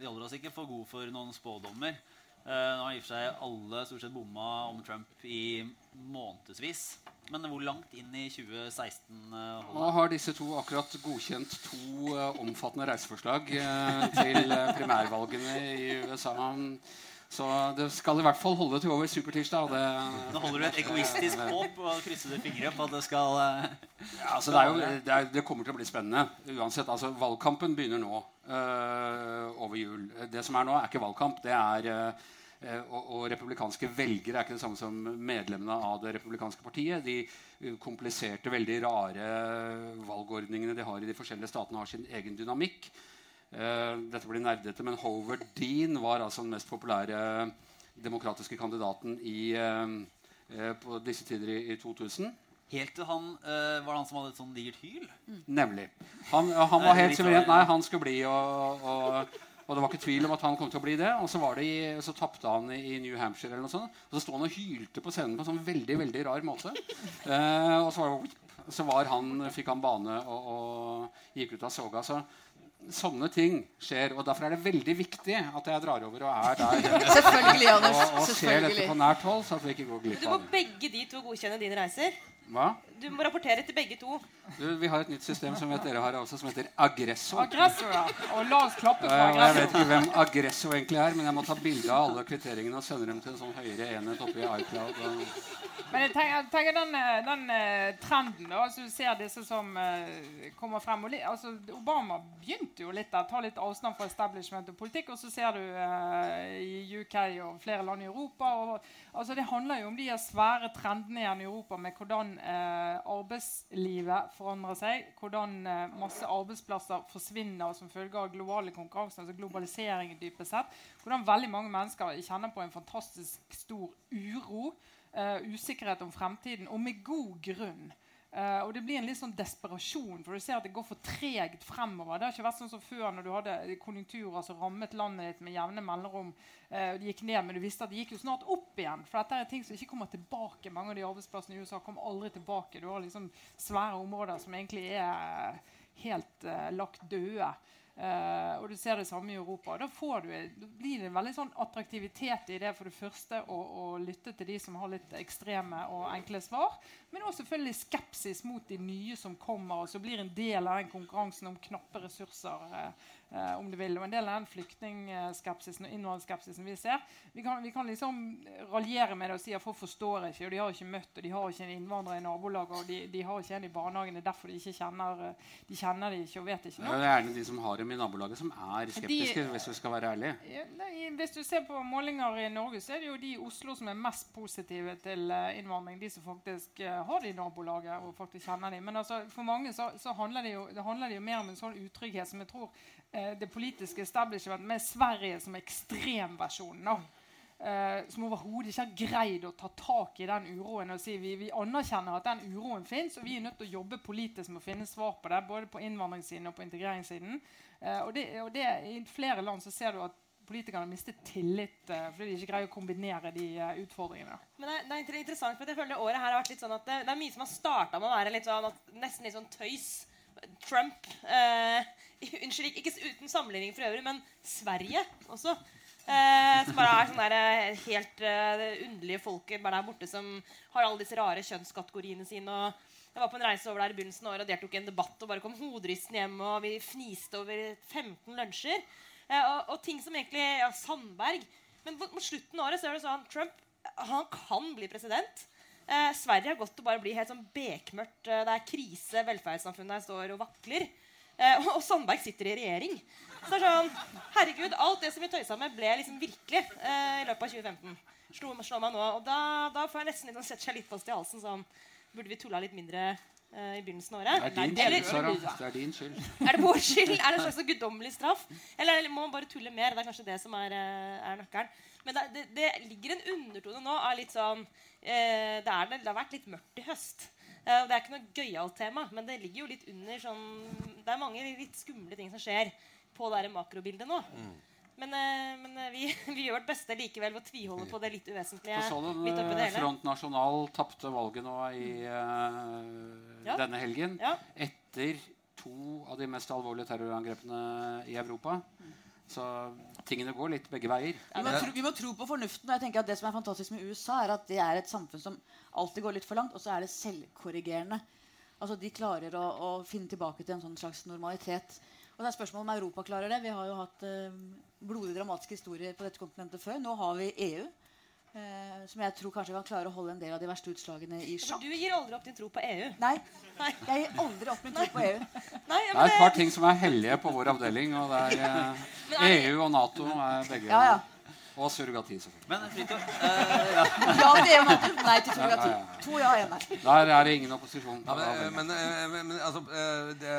Vi holder oss ikke for god for noen spådommer. Uh, nå har i og for seg alle stort sett bomma om Trump i månedsvis. Men hvor langt inn i 2016 holder Nå har disse to akkurat godkjent to omfattende reiseforslag til primærvalgene i USA. Så det skal i hvert fall holde til over supertirsdag. Det, Nå holder du et egoistisk håp og krysser fingre på at det skal uh, ja, altså det, jo, det, er, det, kommer til å bli spennende uansett. Altså, valgkampen begynner nå uh, over jul. Det som er nå, er ikke valgkamp. det er uh, og, og, republikanske velgere er ikke det samme som medlemmene av det republikanske partiet. De kompliserte, veldig rare valgordningene de har i de forskjellige statene, har sin egen dynamikk. Uh, dette blir nerdete, men Howard Dean var altså den mest populære demokratiske kandidaten i, uh, på disse tider i, i 2000. Helt til han uh, var han som hadde et sånn digert hyl? Mm. Nemlig. Han, han var helt suverent. Nei, han skulle bli og, og, og, det var ikke tvil om at han kom til å bli det. Og så, var det i, så tapte han i New Hampshire, eller noe sånt. Og så sto han og hylte på scenen på en sånn veldig veldig rar måte. og så, var så var han, fikk han bane og, og gikk ut av soga. Så sånne ting skjer. Og derfor er det veldig viktig at jeg drar over og er der. Selvfølgelig, Anders. Og, og ser dette på nært hold, så at vi ikke går glipp av det. Du må begge de to godkjenne dine reiser. Hva? Du må rapportere til begge to. Du, vi har et nytt system som dere har også, som heter Aggressor. Aggressor, ja. Og la oss klappe for Aggressor. Jeg vet ikke hvem Aggressor egentlig er, men jeg må ta bilde av alle kvitteringene og sende dem til en sånn høyere enhet oppe i iCloud. Men jeg tenker, tenker den, eh, den uh, trenden da, altså Du ser disse som uh, kommer frem. Og, altså, Obama begynte jo litt der, ta litt avstand fra establishment og politikk. Og så ser du uh, i UK og flere land i Europa og, altså, Det handler jo om de svære trendene igjen i Europa med hvordan arbeidslivet forandrer seg. Hvordan eh, masse arbeidsplasser forsvinner som følge av globale konkurranser. altså globalisering dypest sett. Hvordan veldig mange mennesker kjenner på en fantastisk stor uro. eh, usikkerhet om fremtiden, og med god grunn. Uh, og det blir en litt sånn desperasjon, for du ser at det går for tregt fremover. Det har ikke vært sånn som før når du hadde konjunkturer som rammet landet ditt med jevne mellomrom. Uh, de gikk ned, men du visste at de gikk jo snart opp igjen. For dette er ting som ikke kommer tilbake. Mange av de arbeidsplassene i USA kommer aldri tilbake. Du har liksom svære områder som egentlig er helt uh, lagt døde. Uh, og du ser det samme i Europa. Da, du, da blir det en veldig sånn attraktivitet i det for det første å, å, lytte til de som har litt ekstreme og enkle svar. Men også selvfølgelig skepsis mot de nye som kommer, og så blir en del av den konkurransen om knappe ressurser. Uh, eh, om du vil. Og en del av den flyktningskepsisen og innvandringsskepsisen vi ser Vi kan, vi kan liksom raljere med det og si at folk forstår ikke, og de har ikke møtt, og de har ikke en innvandrer i nabolaget, og de, de, har ikke en i barnehagen. Det er derfor de ikke kjenner de kjenner de ikke og vet ikke noe. Det er gjerne de som har dem i nabolaget, som er skeptiske, de, hvis vi skal være ærlige. Ja, hvis du ser på målinger i Norge, så er det jo de i Oslo som er mest positive til eh, innvandring. De som faktisk uh, har det i nabolaget og faktisk kjenner dem. Men altså, for mange så, så handler, det jo, det handler det jo mer om en sånn utrygghet som jeg tror Eh, det politiske establishment med Sverige som ekstremversjonen. Uh, som overhodet ikke har greid å ta tak i den uroen og si vi, vi anerkjenner at den uroen fins, og vi er nødt til å jobbe politisk med å finne svar på det, både på innvandringssiden og på integreringssiden. Uh, og, det, og det, I flere land så ser du at politikerne mister tillit uh, fordi de ikke greier å kombinere de eh, utfordringene. Men det, det, er interessant, for jeg føler året her har vært litt sånn at det, det er mye som har starta med å være litt sånn at, nesten litt sånn tøys. Trump eh, Unnskyld, ikke uten sammenligning for øvrig, men Sverige også. Eh, som bare er sånne der, eh, helt uh, underlige folket bare der borte som har alle disse rare kjønnskategoriene sine. og jeg var på en reise over der i begynnelsen av året og deltok i en debatt og bare kom hoderystende hjem. og Vi fniste over 15 lunsjer. Eh, og, og, ting som egentlig ja, Sandberg. Men mot slutten av året så er det sånn Trump han kan bli president. Eh, Sverige har gått til å bare bli helt sånn bekmørkt. Eh, det er krise. Velferdssamfunnet står og vakler. Eh, og, Sandberg sitter i regjering. Så sånn, herregud, Alt det som vi tøysa med, ble liksom virkelig eh, i løpet av 2015. Slå, slå meg nå, og da, da får jeg nesten litt, sånn, sette seg litt fast i halsen. sånn, Burde vi tulla litt mindre eh, i begynnelsen av året. Det er din skyld, Sara. Det er din skyld. Er det vår skyld? Er det en slags guddommelig straff? Eller må man bare tulle mer? Det er kanskje det som er, uh, er nøkkelen. Men det, det, det, ligger en undertone nå av litt sånn uh, det, er, det, har vært litt mørkt i høst. Uh, det er ikke noe gøyalt tema, men det ligger jo litt under sånn Det er mange litt skumle ting som skjer på det makrobildet nå. Mm. Men, uh, men eh, vi, vi, gjør vårt beste likevel ved å tviholde på det litt uvesentlige. Så du eh, Front National tapte valget nå i uh, ja. denne helgen. Ja. Etter to av de mest alvorlige terrorangrepene i Europa. Så tingene går litt begge veier. Ja, vi, må tro, vi, må tro, på fornuften. og jeg tenker at Det som er fantastisk med USA, er at det er et samfunn som alltid går litt for langt, og så er det selvkorrigerende. Altså De klarer å, å finne tilbake til en sånn slags normalitet. Og det er spørsmålet om Europa klarer det. Vi har jo hatt uh, blodig dramatiske historier på dette kontinentet før. Nå har vi EU. Uh, eh, som jeg tror kanskje kan klare å holde en del av de verste utslagene i sjakk. Du gir aldri opp din tro på EU? Nei. Nei. Jeg gir aldri opp min tro på EU. Nei, det er et par ting som er hellige på vår avdeling. Og det er, uh, EU og Nato er begge ja, ja. Og surrogati, selvfølgelig. Men Fridtjof uh, ja. ja til EU nei til surrogati. Ja, ja, to ja, én nei. Der er det ingen opposisjon. men, men, men, men altså, det,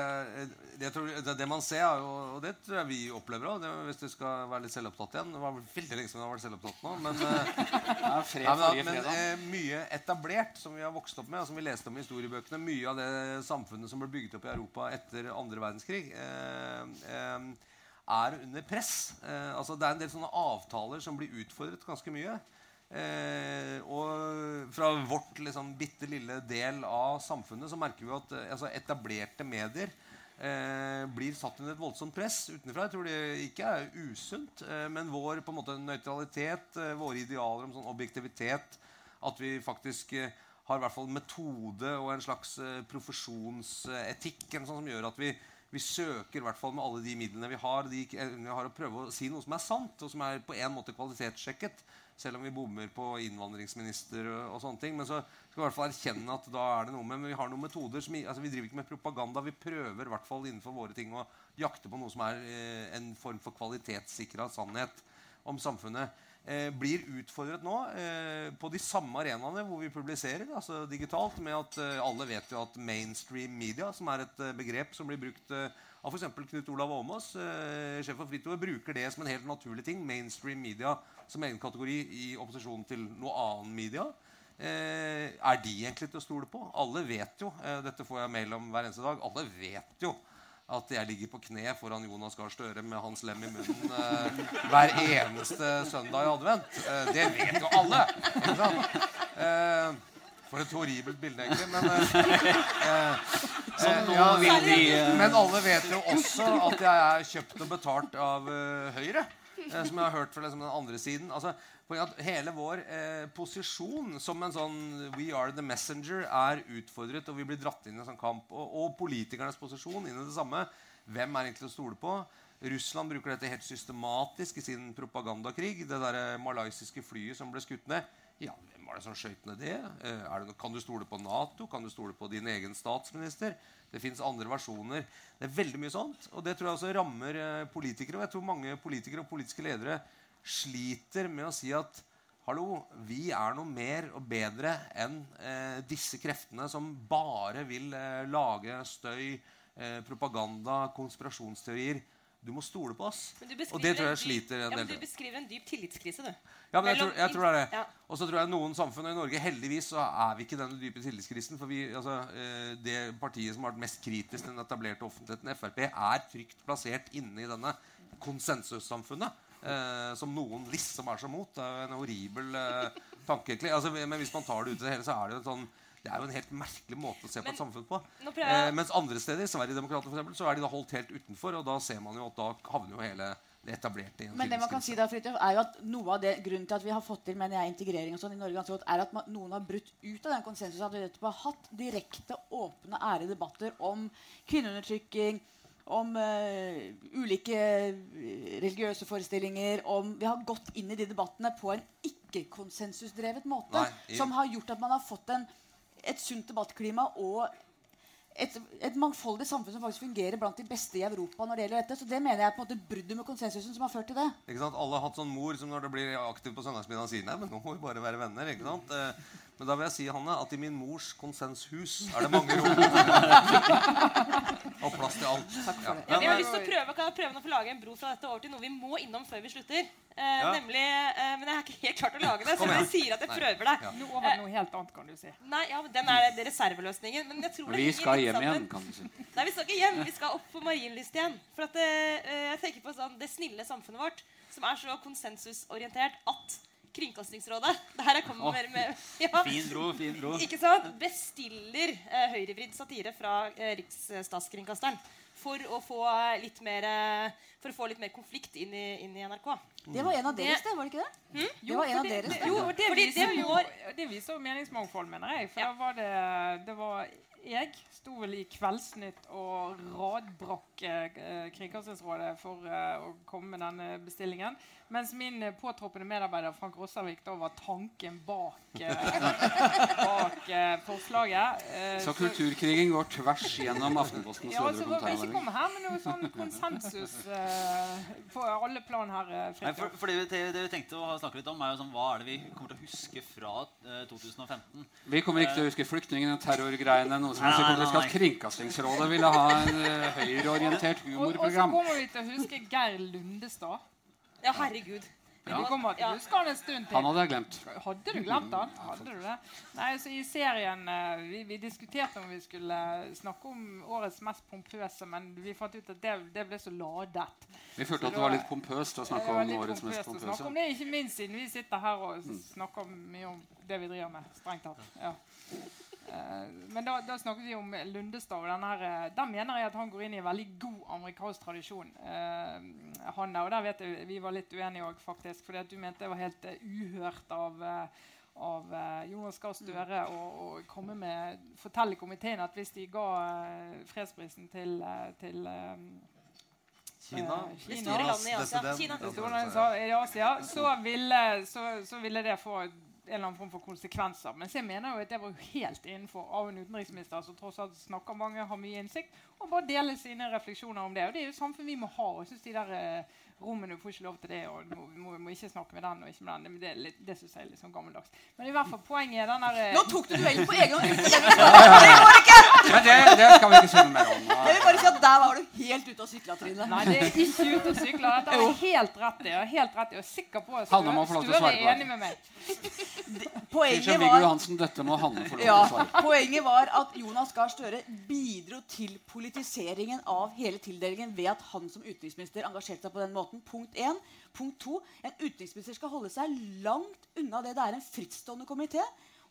det, tror, det, det, man ser, er jo, og det tror jeg vi opplever òg, hvis du skal være litt selvopptatt igjen Det var veldig lenge siden jeg har vært selvopptatt nå. Men, ja, fred, men, men eh, mye etablert som vi har vokst opp med, og som vi leste om i historiebøkene, mye av det samfunnet som ble bygget opp i Europa etter andre verdenskrig, eh, eh, er under press. Eh, altså det er en del sånne avtaler som blir utfordret ganske mye. Eh, og fra vårt liksom, bitte lille del av samfunnet så merker vi at eh, altså, etablerte medier eh, blir satt under et voldsomt press utenfra. Jeg tror det ikke er usunt, eh, men vår på en måte nøytralitet, eh, våre idealer om sånn objektivitet, at vi faktisk har i hvert fall metode og en slags profesjonsetikk sånn som gjør at vi vi søker i hvert fall med alle de midlene vi har, de, vi har å prøve å si noe som er sant, og som er på en måte kvalitetssjekket. Selv om vi bommer på innvandringsminister og, sånne ting. Men så skal vi i hvert fall erkjenne at da er det noe med, men vi har noen metoder som, altså Vi driver ikke med propaganda. Vi prøver i hvert fall innenfor våre ting å jakte på noe som er eh, en form for kvalitetssikra sannhet om samfunnet eh, blir utfordret nå eh, på de samme arenaene hvor vi publiserer, altså digitalt, med at eh, alle vet jo at mainstream media, som er et eh, begrep som blir brukt eh, av f.eks. Knut Olav Åmås, eh, sjef for Fritt bruker det som en helt naturlig ting. Mainstream media som egen kategori i opposisjon til noe annen media. er de egentlig til å stole på? Alle vet jo Dette får jeg mail om hver eneste dag. Alle vet jo at jeg ligger på kne foran Jonas Gahr Støre med hans lem i munnen eh, hver eneste søndag i advent. Eh, det vet jo alle. Ikke sant? Eh, for et horribelt bilde, egentlig. Men, eh, eh, eh, ja, men alle vet jo også at jeg er kjøpt og betalt av Høyre. som jeg har hørt fra liksom, den andre siden. Altså, at hele vår eh, posisjon som en sånn We are the messenger er utfordret, og vi blir dratt inn i en sånn kamp. Og, og politikernes posisjon inn i det samme. Hvem er egentlig å stole på? Russland bruker dette helt systematisk i sin propagandakrig. Det der malaysiske flyet som ble skutt ned. Ja, Hvem var det som skjøt ned det? Eh, det? Kan du stole på Nato? Kan du stole på din egen statsminister? Det fins andre versjoner. Det er veldig mye sånt. Og det tror jeg også rammer eh, politikere. Og jeg tror mange politikere og politiske ledere sliter med å si at hallo, vi er noe mer og bedre enn eh, disse kreftene som bare vil eh, lage støy, eh, propaganda, konspirasjonsteorier. Du må stole på oss. Og det tror jeg sliter en ja, men del. Du beskriver en dyp tillitskrise, du. Ja, men jeg tror, jeg tror det er det. Ja. Og så tror jeg noen samfunn og i Norge Heldigvis så er vi ikke denne dype tillitskrisen. For vi, altså, eh, det partiet som har vært mest kritisk til den etablerte offentligheten, Frp, er trygt plassert inne i denne konsensussamfunnet. Eh, som noen liksom er så mot. Det er jo en horribel eh, tanke. Altså, men hvis man tar det ut i det hele, så er det jo en sånn det er jo en helt merkelig måte å se på Men et samfunn på. Eh, mens andre steder, Sverigedemokraterna for eksempel, så er de da holdt helt utenfor. Og da ser man jo at da havner jo hele det etablerte i en Men det man kan si da, Fritjof, er jo at noe av det grunnen til at vi har fått til mener jeg, integrering og sånn i Norge ganske godt, er at man, noen har brutt ut av den konsensusen. At vi har hatt direkte, åpne, ærlige debatter om kvinneundertrykking, om uh, ulike eh, religiøse forestillinger om, Vi har gått inn i de debattene på en ikke-konsensusdrevet måte. Nei, som har gjort at man har fått en, et sunt debattklima og et, et mangfoldig samfunn som faktisk fungerer blant de beste i Europa. når det gjelder dette. Så det mener jeg er på en måte bruddet med konsensusen som har ført til det. Ikke sant? Alle har hatt sånn mor som når det blir aktiv på søndagsmiddagen sier nei, men nå må vi bare være venner. ikke sant? Eh, Men da vil jeg si Hanne, at i min mors konsenshus er det mange rom. Og plass til alt. Takk for det. Ja, vi har lyst til å prøve, kan jeg prøve å få lage en bro fra dette over til noe vi må innom før vi slutter. Eh, Ja. Nemlig, eh, Men jeg har ikke helt klart å lage det, så jeg sier at jeg Nei. prøver det. Ja. Nå over til noe helt annet, kan du si. Nei, ja, Den er det reserveløsningen. Men jeg tror det Vi skal hjem sammen. igjen, kan du si. Nei, vi skal ikke hjem. Vi skal opp på Marienlyst igjen. For at eh, jeg tenker på sånn, det snille samfunnet vårt, som er så konsensusorientert at Kringkastingsrådet Det her er kommer Åh. med ja, Fin bro, fin bro. ikke sant? bestiller eh, høyrevridd satire fra eh, Riksstatskringkasteren for å få eh, litt mer eh, For å få litt mer konflikt inn i, inn i NRK. Det var en av Det- deres, det. var det ikke det? Det var en av det, deres. det, det. jo, det, viser det jo, det viser jo meningsmangfold, mener jeg. For Ja. da var det, det var jeg sto vel i Kveldsnytt og radbrakk eh, Kringkastingsrådet for eh, å komme med denne bestillingen. Mens min eh, påtroppende medarbeider Frank Rossavik da var tanken bak, eh, bak eh, forslaget. Eh, Så kulturkrigen går tvers gjennom Aftenposten. ja, altså, ledere og Ikke kom her med noe sånn konsensus eh, på alle plan her. Nei, for, for det, vi, det vi tenkte å snakke litt om, er jo sånn, hva er det vi kommer til å huske fra eh, 2015? Vi kommer ikke til å huske flyktningene, terrorgreiene, noe som helst. Vi at Kringkastingsrådet ville ha en eh, høyreorientert Og, og så kommer vi til å huske Geir Lundestad. Ja, herregud. Til å huske han en stund til. Han hadde jeg glemt. Hadde du glemt han? Hadde du det? Nei, så I serien eh, vi, vi diskuterte om vi skulle snakke om årets mest pompøse, men vi fant ut at det, det ble så ladet. Vi følte at det var litt pompøst å snakke om årets mest pompøse. å snakke om det, ikke minst siden vi sitter her og snakker mye om det vi driver med. Strengt tatt. Ja. Eh, men da, da snakket vi om Lundestad. og denne her, eh, Der mener jeg at han går inn i en veldig god amerikansk tradisjon. Uh, han der, og der vet jeg vi var litt uenige òg, faktisk. At du mente det var helt uhørt av av Jonas Gahr Støre å, å komme med fortelle komiteen at hvis de ga fredsprisen til, til Kina. eh, Det store landet i Asia. Kina. det store landet i Asia, så ville, så, så ville det få en eller annen form for konsekvenser. Men jeg mener jo at det var helt innenfor av en utenriksminister som tross alt snakker mange, har mye innsikt, og bare deler sine refleksjoner om det. Og det er jo et samfunn vi må ha. og jeg synes de der eh, rommene får ikke lov til det, og må, må, må ikke snakke med den og ikke med den. Det, det, litt- det synes jeg er litt sånn gammeldags. Men i hvert fall poenget er den der eh, Nå tok du duellen på egen hånd. Men det, det skal vi ikke si noe mer om. Jeg vil bare si at Der var du helt ute og sykla, Trine. Nei, det er ikke ute og sykla. Dette har jeg helt rett i. Jeg er helt rett i. Er sikker på at Hanne må få lov til å svare på er enig med meg. Poenget Viggo var Johansen, dette må Hanne få lov til Ja, å svare på. Poenget var at Jonas Gahr Støre bidro til politiseringen av hele tildelingen ved at han som utenriksminister engasjerte seg på den måten. Punkt 1. Punkt 2. En utenriksminister skal holde seg langt unna det. Det er en frittstående komité.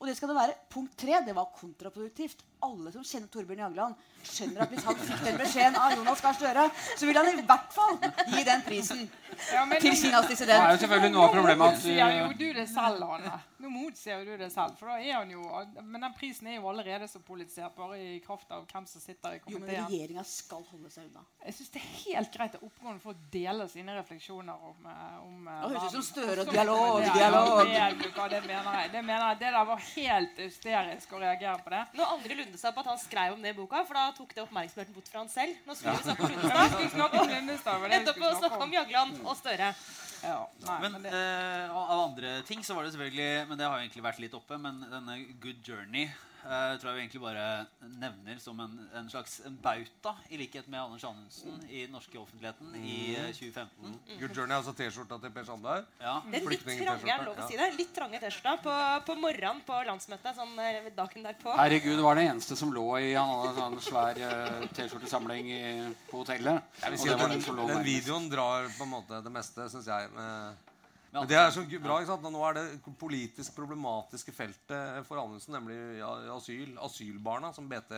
Og det skal det være. Punkt tre, Det var kontraproduktivt. Alle som kjenner Torbjørn Jagland, skjønner at hvis han fikk den beskjeden av Jonas Gahr Støre, så ville han i hvert fall gi den prisen Ja, men til Kinas dissident. Det er jo selvfølgelig noe av problemet at motsier jo du det selv, Hanne. Nå motsier du det selv. For da er han jo Men den prisen er jo allerede så politisert, bare i kraft av hvem som sitter i Jo, men komiteen. regjeringa skal holde seg unna. Jeg syns det er helt greit at oppgående får dele sine refleksjoner om, eh, om eh, Det høres ut som. Støre og dialog, dialog. Det mener jeg. Det mener jeg. Det der var helt hysterisk å reagere på det. Nå angrer Lundestad på at han skrev om det i boka, for da tok det oppmerksomheten bort fra han selv. Nå skulle vi snakke om Lundestad. skulle snakke om Lindestad. det Endte opp med å snakke om Jagland og Støre. Ja, nei, Men men det, eh, av av andre ting så var det selvfølgelig Men det har jo egentlig vært litt oppe. Men denne Good Journey eh, tror jeg vi egentlig bare nevner som en, en slags en bauta, i likhet med Anders Anundsen i den norske offentligheten i eh, 2015. Good Journey, altså T-skjorta til Per Sandberg. Ja. Det er litt trange, er lov å si det? Litt trange T-skjorta på, på morgenen på landsmøtet. Sånn eh, dagen derpå. Herregud, var det eneste som lå i Han hadde en sånn svær uh, T-skjortesamling på hotellet. Jeg vil si det at var den, den videoen drar på en måte det meste, syns jeg. med- Men det er så bra, ikke sant? Nå er det politisk problematiske feltet for Anundsen, nemlig asyl, asylbarna, som BT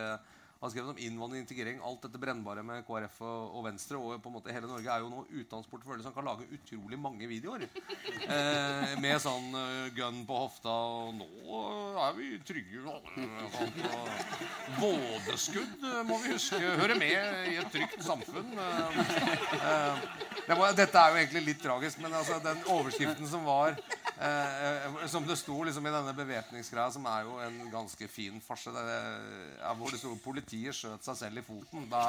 har skrevet om innvandring integrering. Alt dette brennbare med KrF og, Venstre og på en måte hele Norge er jo nå utdanningsportefølje som kan lage utrolig mange videoer. Eh, med sånn eh, gun på hofta og 'Nå er vi trygge' og sånt, og Vådeskudd må vi huske hører med i et trygt samfunn. Eh, eh, det var, dette er jo egentlig litt tragisk, men altså, den overskriften som var eh, eh, Som det sto liksom i denne bevæpningsgreia, som er jo en ganske fin farse det, Hvor det sto 'Politiet skjøt seg selv i foten'. Da,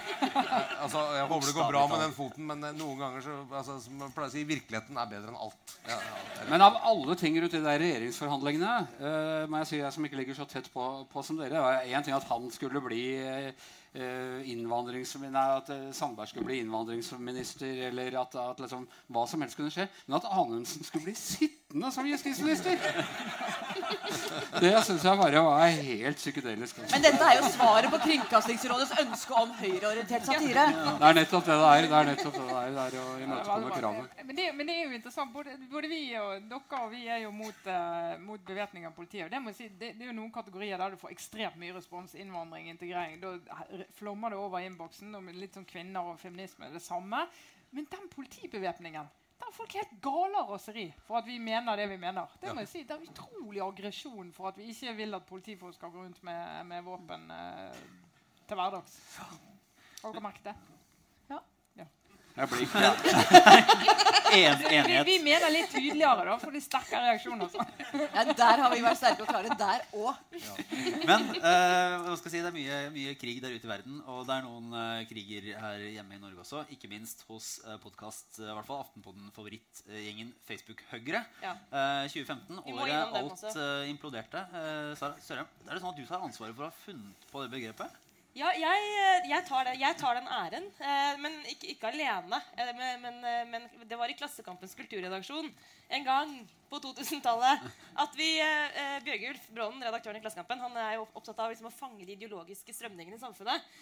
altså, jeg håper det går bra med den foten, men eh, noen ganger så altså, Som jeg pleier å si, virkeligheten er bedre enn alt. Ja, ja, Men av alle ting rundt de der regjeringsforhandlingene, uh, må jeg si jeg som ikke ligger så tett på, på som dere, var én ting at han skulle bli. Nei, at eh, Sandberg skulle bli innvandringsminister, eller at, at liksom, hva som helst kunne skje. Men at Anundsen skulle bli sittende som justisminister! Det syns jeg bare var helt psykedelisk. altså. Men dette er jo svaret på Kringkastingsrådets ønske om høyreorientert satire. Det er nettopp det det er. Det er nettopp det det er. Det er å imøtekomme kravet. Men det, men det er jo interessant. Både, både vi og dere og vi er jo mot, uh, mot bevæpning av politiet. Og det, må jeg si, det, det er jo noen kategorier der du får ekstremt mye respons. Innvandring, integrering. Da flommer det over innboksen. Og litt sånn kvinner og feminisme det samme. Men den politibevæpningen der er folk helt gale av raseri for at vi mener det vi mener. Det må jeg si, det er utrolig aggresjon for at vi ikke vil at politifolk skal gå rundt med, med våpen eh, til hverdags. Har dere merket det? Jeg blir En, Vi, enighet. vi mener litt tydeligere, da, for de sterke reaksjoner. Ja, der har vi vært sterke og klare. Der òg. Men uh, hva skal jeg si, det er mye, mye krig der ute i verden. Og det er noen uh, kriger her hjemme i Norge også. Ikke minst hos uh, podkast, i hvert fall Aftenpodden favorittgjengen Facebook Høyre. Ja. Eh, 2015, Vi året alt eh, imploderte. Uh, Sara Sørheim, er det sånn at du tar ansvaret for å ha funnet på det begrepet? Ja, jeg, eh, jeg, tar det, jeg tar den æren, eh, men ikke, ikke alene. Eh, men, men, men det var i Klassekampens kulturredaksjon en gang på 2000-tallet at vi eh, Bjørgulf Brånen, redaktøren i Klassekampen, han er jo opptatt av liksom, å fange de ideologiske strømningene i samfunnet.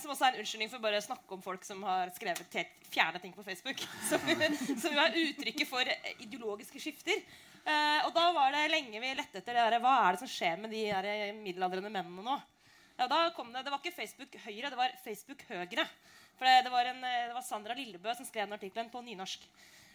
Som også er en unnskyldning for bare å snakke om folk som har skrevet fjerne ting på Facebook. Som, som jo er uttrykket for ideologiske skifter. Og da var det lenge vi lette etter det der, hva er det som skjer med de middelaldrende mennene nå. Ja, da kom det, det var ikke Facebook Høyre, det var Facebook Høyre. For det, det, var en, eh, det var Sandra Lillebø som skrev den artikkelen på nynorsk.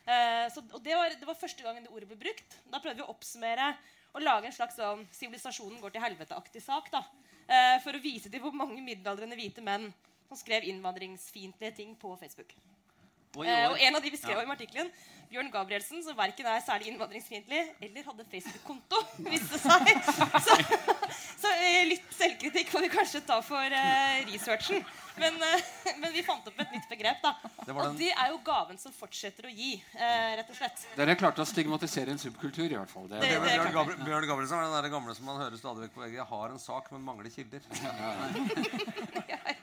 Eh, så, og det var, det var første gangen det ordet ble brukt. Da prøvde vi å oppsummere og lage en slags sånn sivilisasjonen går til helvete-aktig sak. da. Eh, for å vise til hvor mange middelaldrende hvite menn som skrev innvandringsfiendtlige ting på Facebook. Og i Eh, og en av de vi skrev Ja. i artikkelen, Bjørn Gabrielsen, som verken er særlig innvandringsfiendtlig eller hadde Facebook-konto, viste seg. Så, så eh, litt selvkritikk får vi kanskje ta for uh, researchen. Men, uh, men vi fant opp et nytt begrep. da. Det var Og det er jo gaven som fortsetter å gi, Uh, rett og slett. Dere klarte å stigmatisere en subkultur, i hvert fall. Det, Det- Bjørn, det- Bjørn, Gabri- Bjørn Gabrielsen er den der gamle som man hører stadig vekk på VG. Jeg har en sak, men mangler kilder.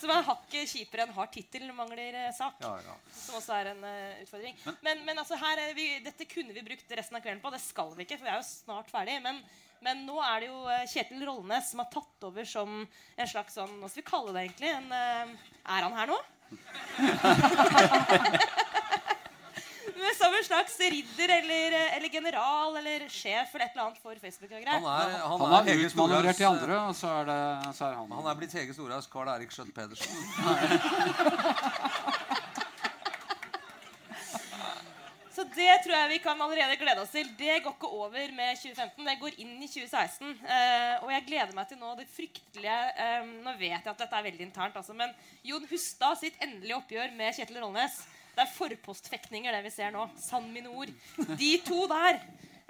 Som er hakket kjipere enn har tittel, mangler eh, sak. Ja, ja. Som også er en uh, utfordring. Men, men altså her, er vi, dette kunne vi brukt resten av kvelden på. Det skal vi ikke, for vi er jo snart ferdig. Men, men nå er det jo eh, Kjetil Rollnes som har tatt over som en slags sånn Hva skal vi kalle det egentlig? En, uh, er han her nå? Som en slags ridder eller, eh, eller general eller sjef eller et eller annet for Facebook. og greier. Han er, han han er har Hege utmanøvrert til andre, og så er, det, så er han Han er blitt Hege Storhaugs Carl Erik Skjøtt Pedersen. Så det tror jeg vi kan allerede glede oss til. Det går ikke over med 2015. Det går inn i 2016. Uh, og jeg gleder meg til nå det fryktelige um, Nå vet jeg at dette er veldig internt, altså, men Jon Hustad sitt endelige oppgjør med Kjetil Rollnes. Det er forpostfekninger, det vi ser nå. Sann mine ord. De to der.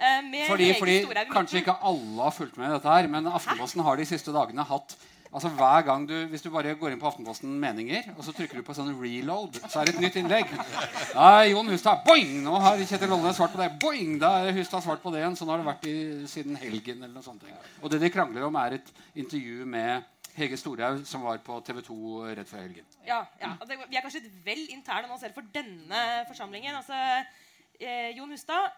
eh, med Fordi, fordi Kanskje ikke alle har fulgt med i dette, her, men Aftenposten har de siste dagene hatt Altså hver gang du, Hvis du bare går inn på Aftenposten Meninger, og så trykker du på sånn reload, så er det et nytt innlegg. Nei, Jon Hustad, boing! Nå har Kjetil Olle svart på det. Boing! Da er Hustad svart på det igjen. Sånn har det vært i, siden helgen. eller noe sånt. Og det de krangler om, er et intervju med Hege Storhaug, som var på TV 2 rett før helgen. Ja, ja. Vi er kanskje litt vel interne nå selv for denne forsamlingen. Altså, eh, Jon Hustad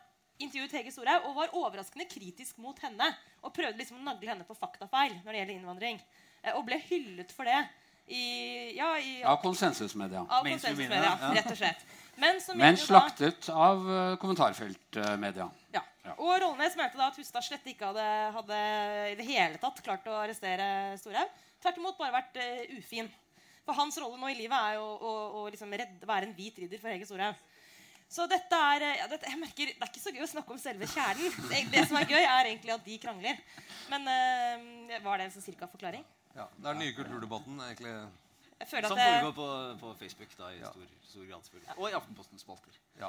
intervjuet Hege Storhaug og var overraskende kritisk mot henne. Og prøvde liksom å nagle henne på faktafeil når det gjelder innvandring. Eh, og ble hyllet for det. I, ja, i, Av konsensusmedia. av konsensusmedia, rett og slett. Men, Men slaktet da- av uh, kommentarfeltmedia. Ja. Og Rollnes mente da at Hustad slett ikke hadde, hadde i det hele tatt klart å arrestere Storhaug. Tvert imot bare vært uh, ufin. For hans rolle nå i livet er jo å, å liksom redde, være en hvit ridder for Hege Storhaug. Så dette er eh, ja, dette, jeg merker, Det er ikke så gøy å snakke om selve kjernen. Det, det som er gøy, er egentlig at de krangler. Men uh, var det en sånn cirka forklaring? Ja, det er den nye kulturdebatten. egentlig. Jeg føler Som foregår på, på Facebook da, i stor, stor grad. Og i Aftenpostens spalter. Ja.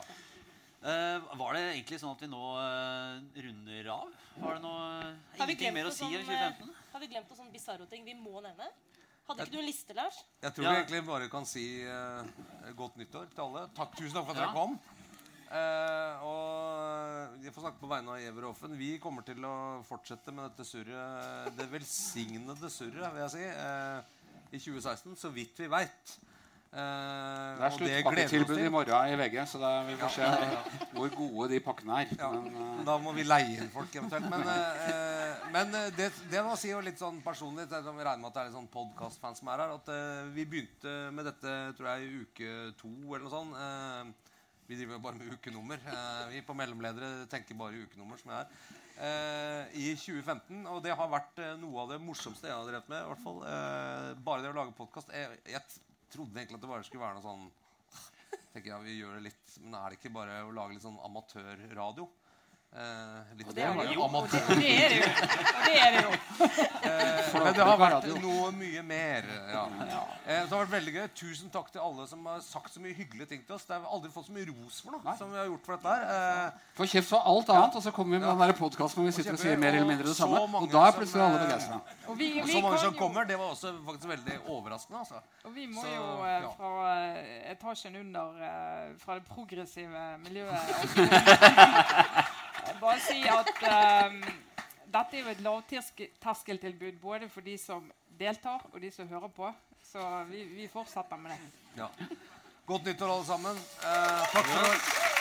Eh, var det egentlig sånn at vi nå eh, runder av? Var det noe har vi ingenting mer å si i sånn, 2015? eh, har vi glemt noen sånn bisarro ting vi må nevne? Hadde ikke du en liste, Lars? Jeg tror Ja. vi egentlig bare kan si uh, godt nyttår til alle. Takk, tusen takk for at Ja. dere kom. Uh, og jeg får snakke på vegne av Giæver og. Vi kommer til å fortsette med dette surret, det velsignede surret, vil jeg si, uh, i 2016, så vidt vi veit. Det er sluttpakketilbud i morgen i VG, så da vi se hvor gode de pakkene er. Ja, Men, eh, da må vi leie inn folk eventuelt. Men, eh, men det, det må si jo litt sånn personlig er sånn, Vi regner med at det er litt sånn podkastfans som er her. At vi begynte med dette tror jeg i uke to eller noe sånt. Eh, vi driver jo bare med ukenummer. Vi på Mellomledere tenker bare i ukenummer, som jeg er. Eh, I 2015. Og det har vært noe av det morsomste jeg har drevet med. i hvert fall. Bare det å lage podkast. Jeg, jeg trodde egentlig at det bare skulle være noe sånn tenker jeg vi gjør det litt Men er det ikke bare å lage litt sånn amatørradio? Eh, litt det er det jo. Og det er det jo. Det er det jo. Eh, men det har vært noe mye mer. Ja. Eh, det har vært veldig gøy. Tusen takk til alle som har sagt så mye hyggelige ting til oss. Det har vi aldri fått så mye ros for noe som vi har gjort for dette her. Eh, Får kjeft for alt annet, og så kommer vi med den podkasten hvor vi sitter og sier mer eller mindre det samme. Og da er plutselig alle begeistra. Og vi, og så mange som kommer. Det var også faktisk veldig overraskende. Altså. og vi må Så, jo eh, fra eh, etasjen under, eh, fra det progressive miljøet altså, Bare si at um, dette er jo et lavterskeltilbud både for de som deltar, og de som hører på. Så vi, vi fortsetter med det. Ja. Godt nyttår, alle sammen. Eh, takk for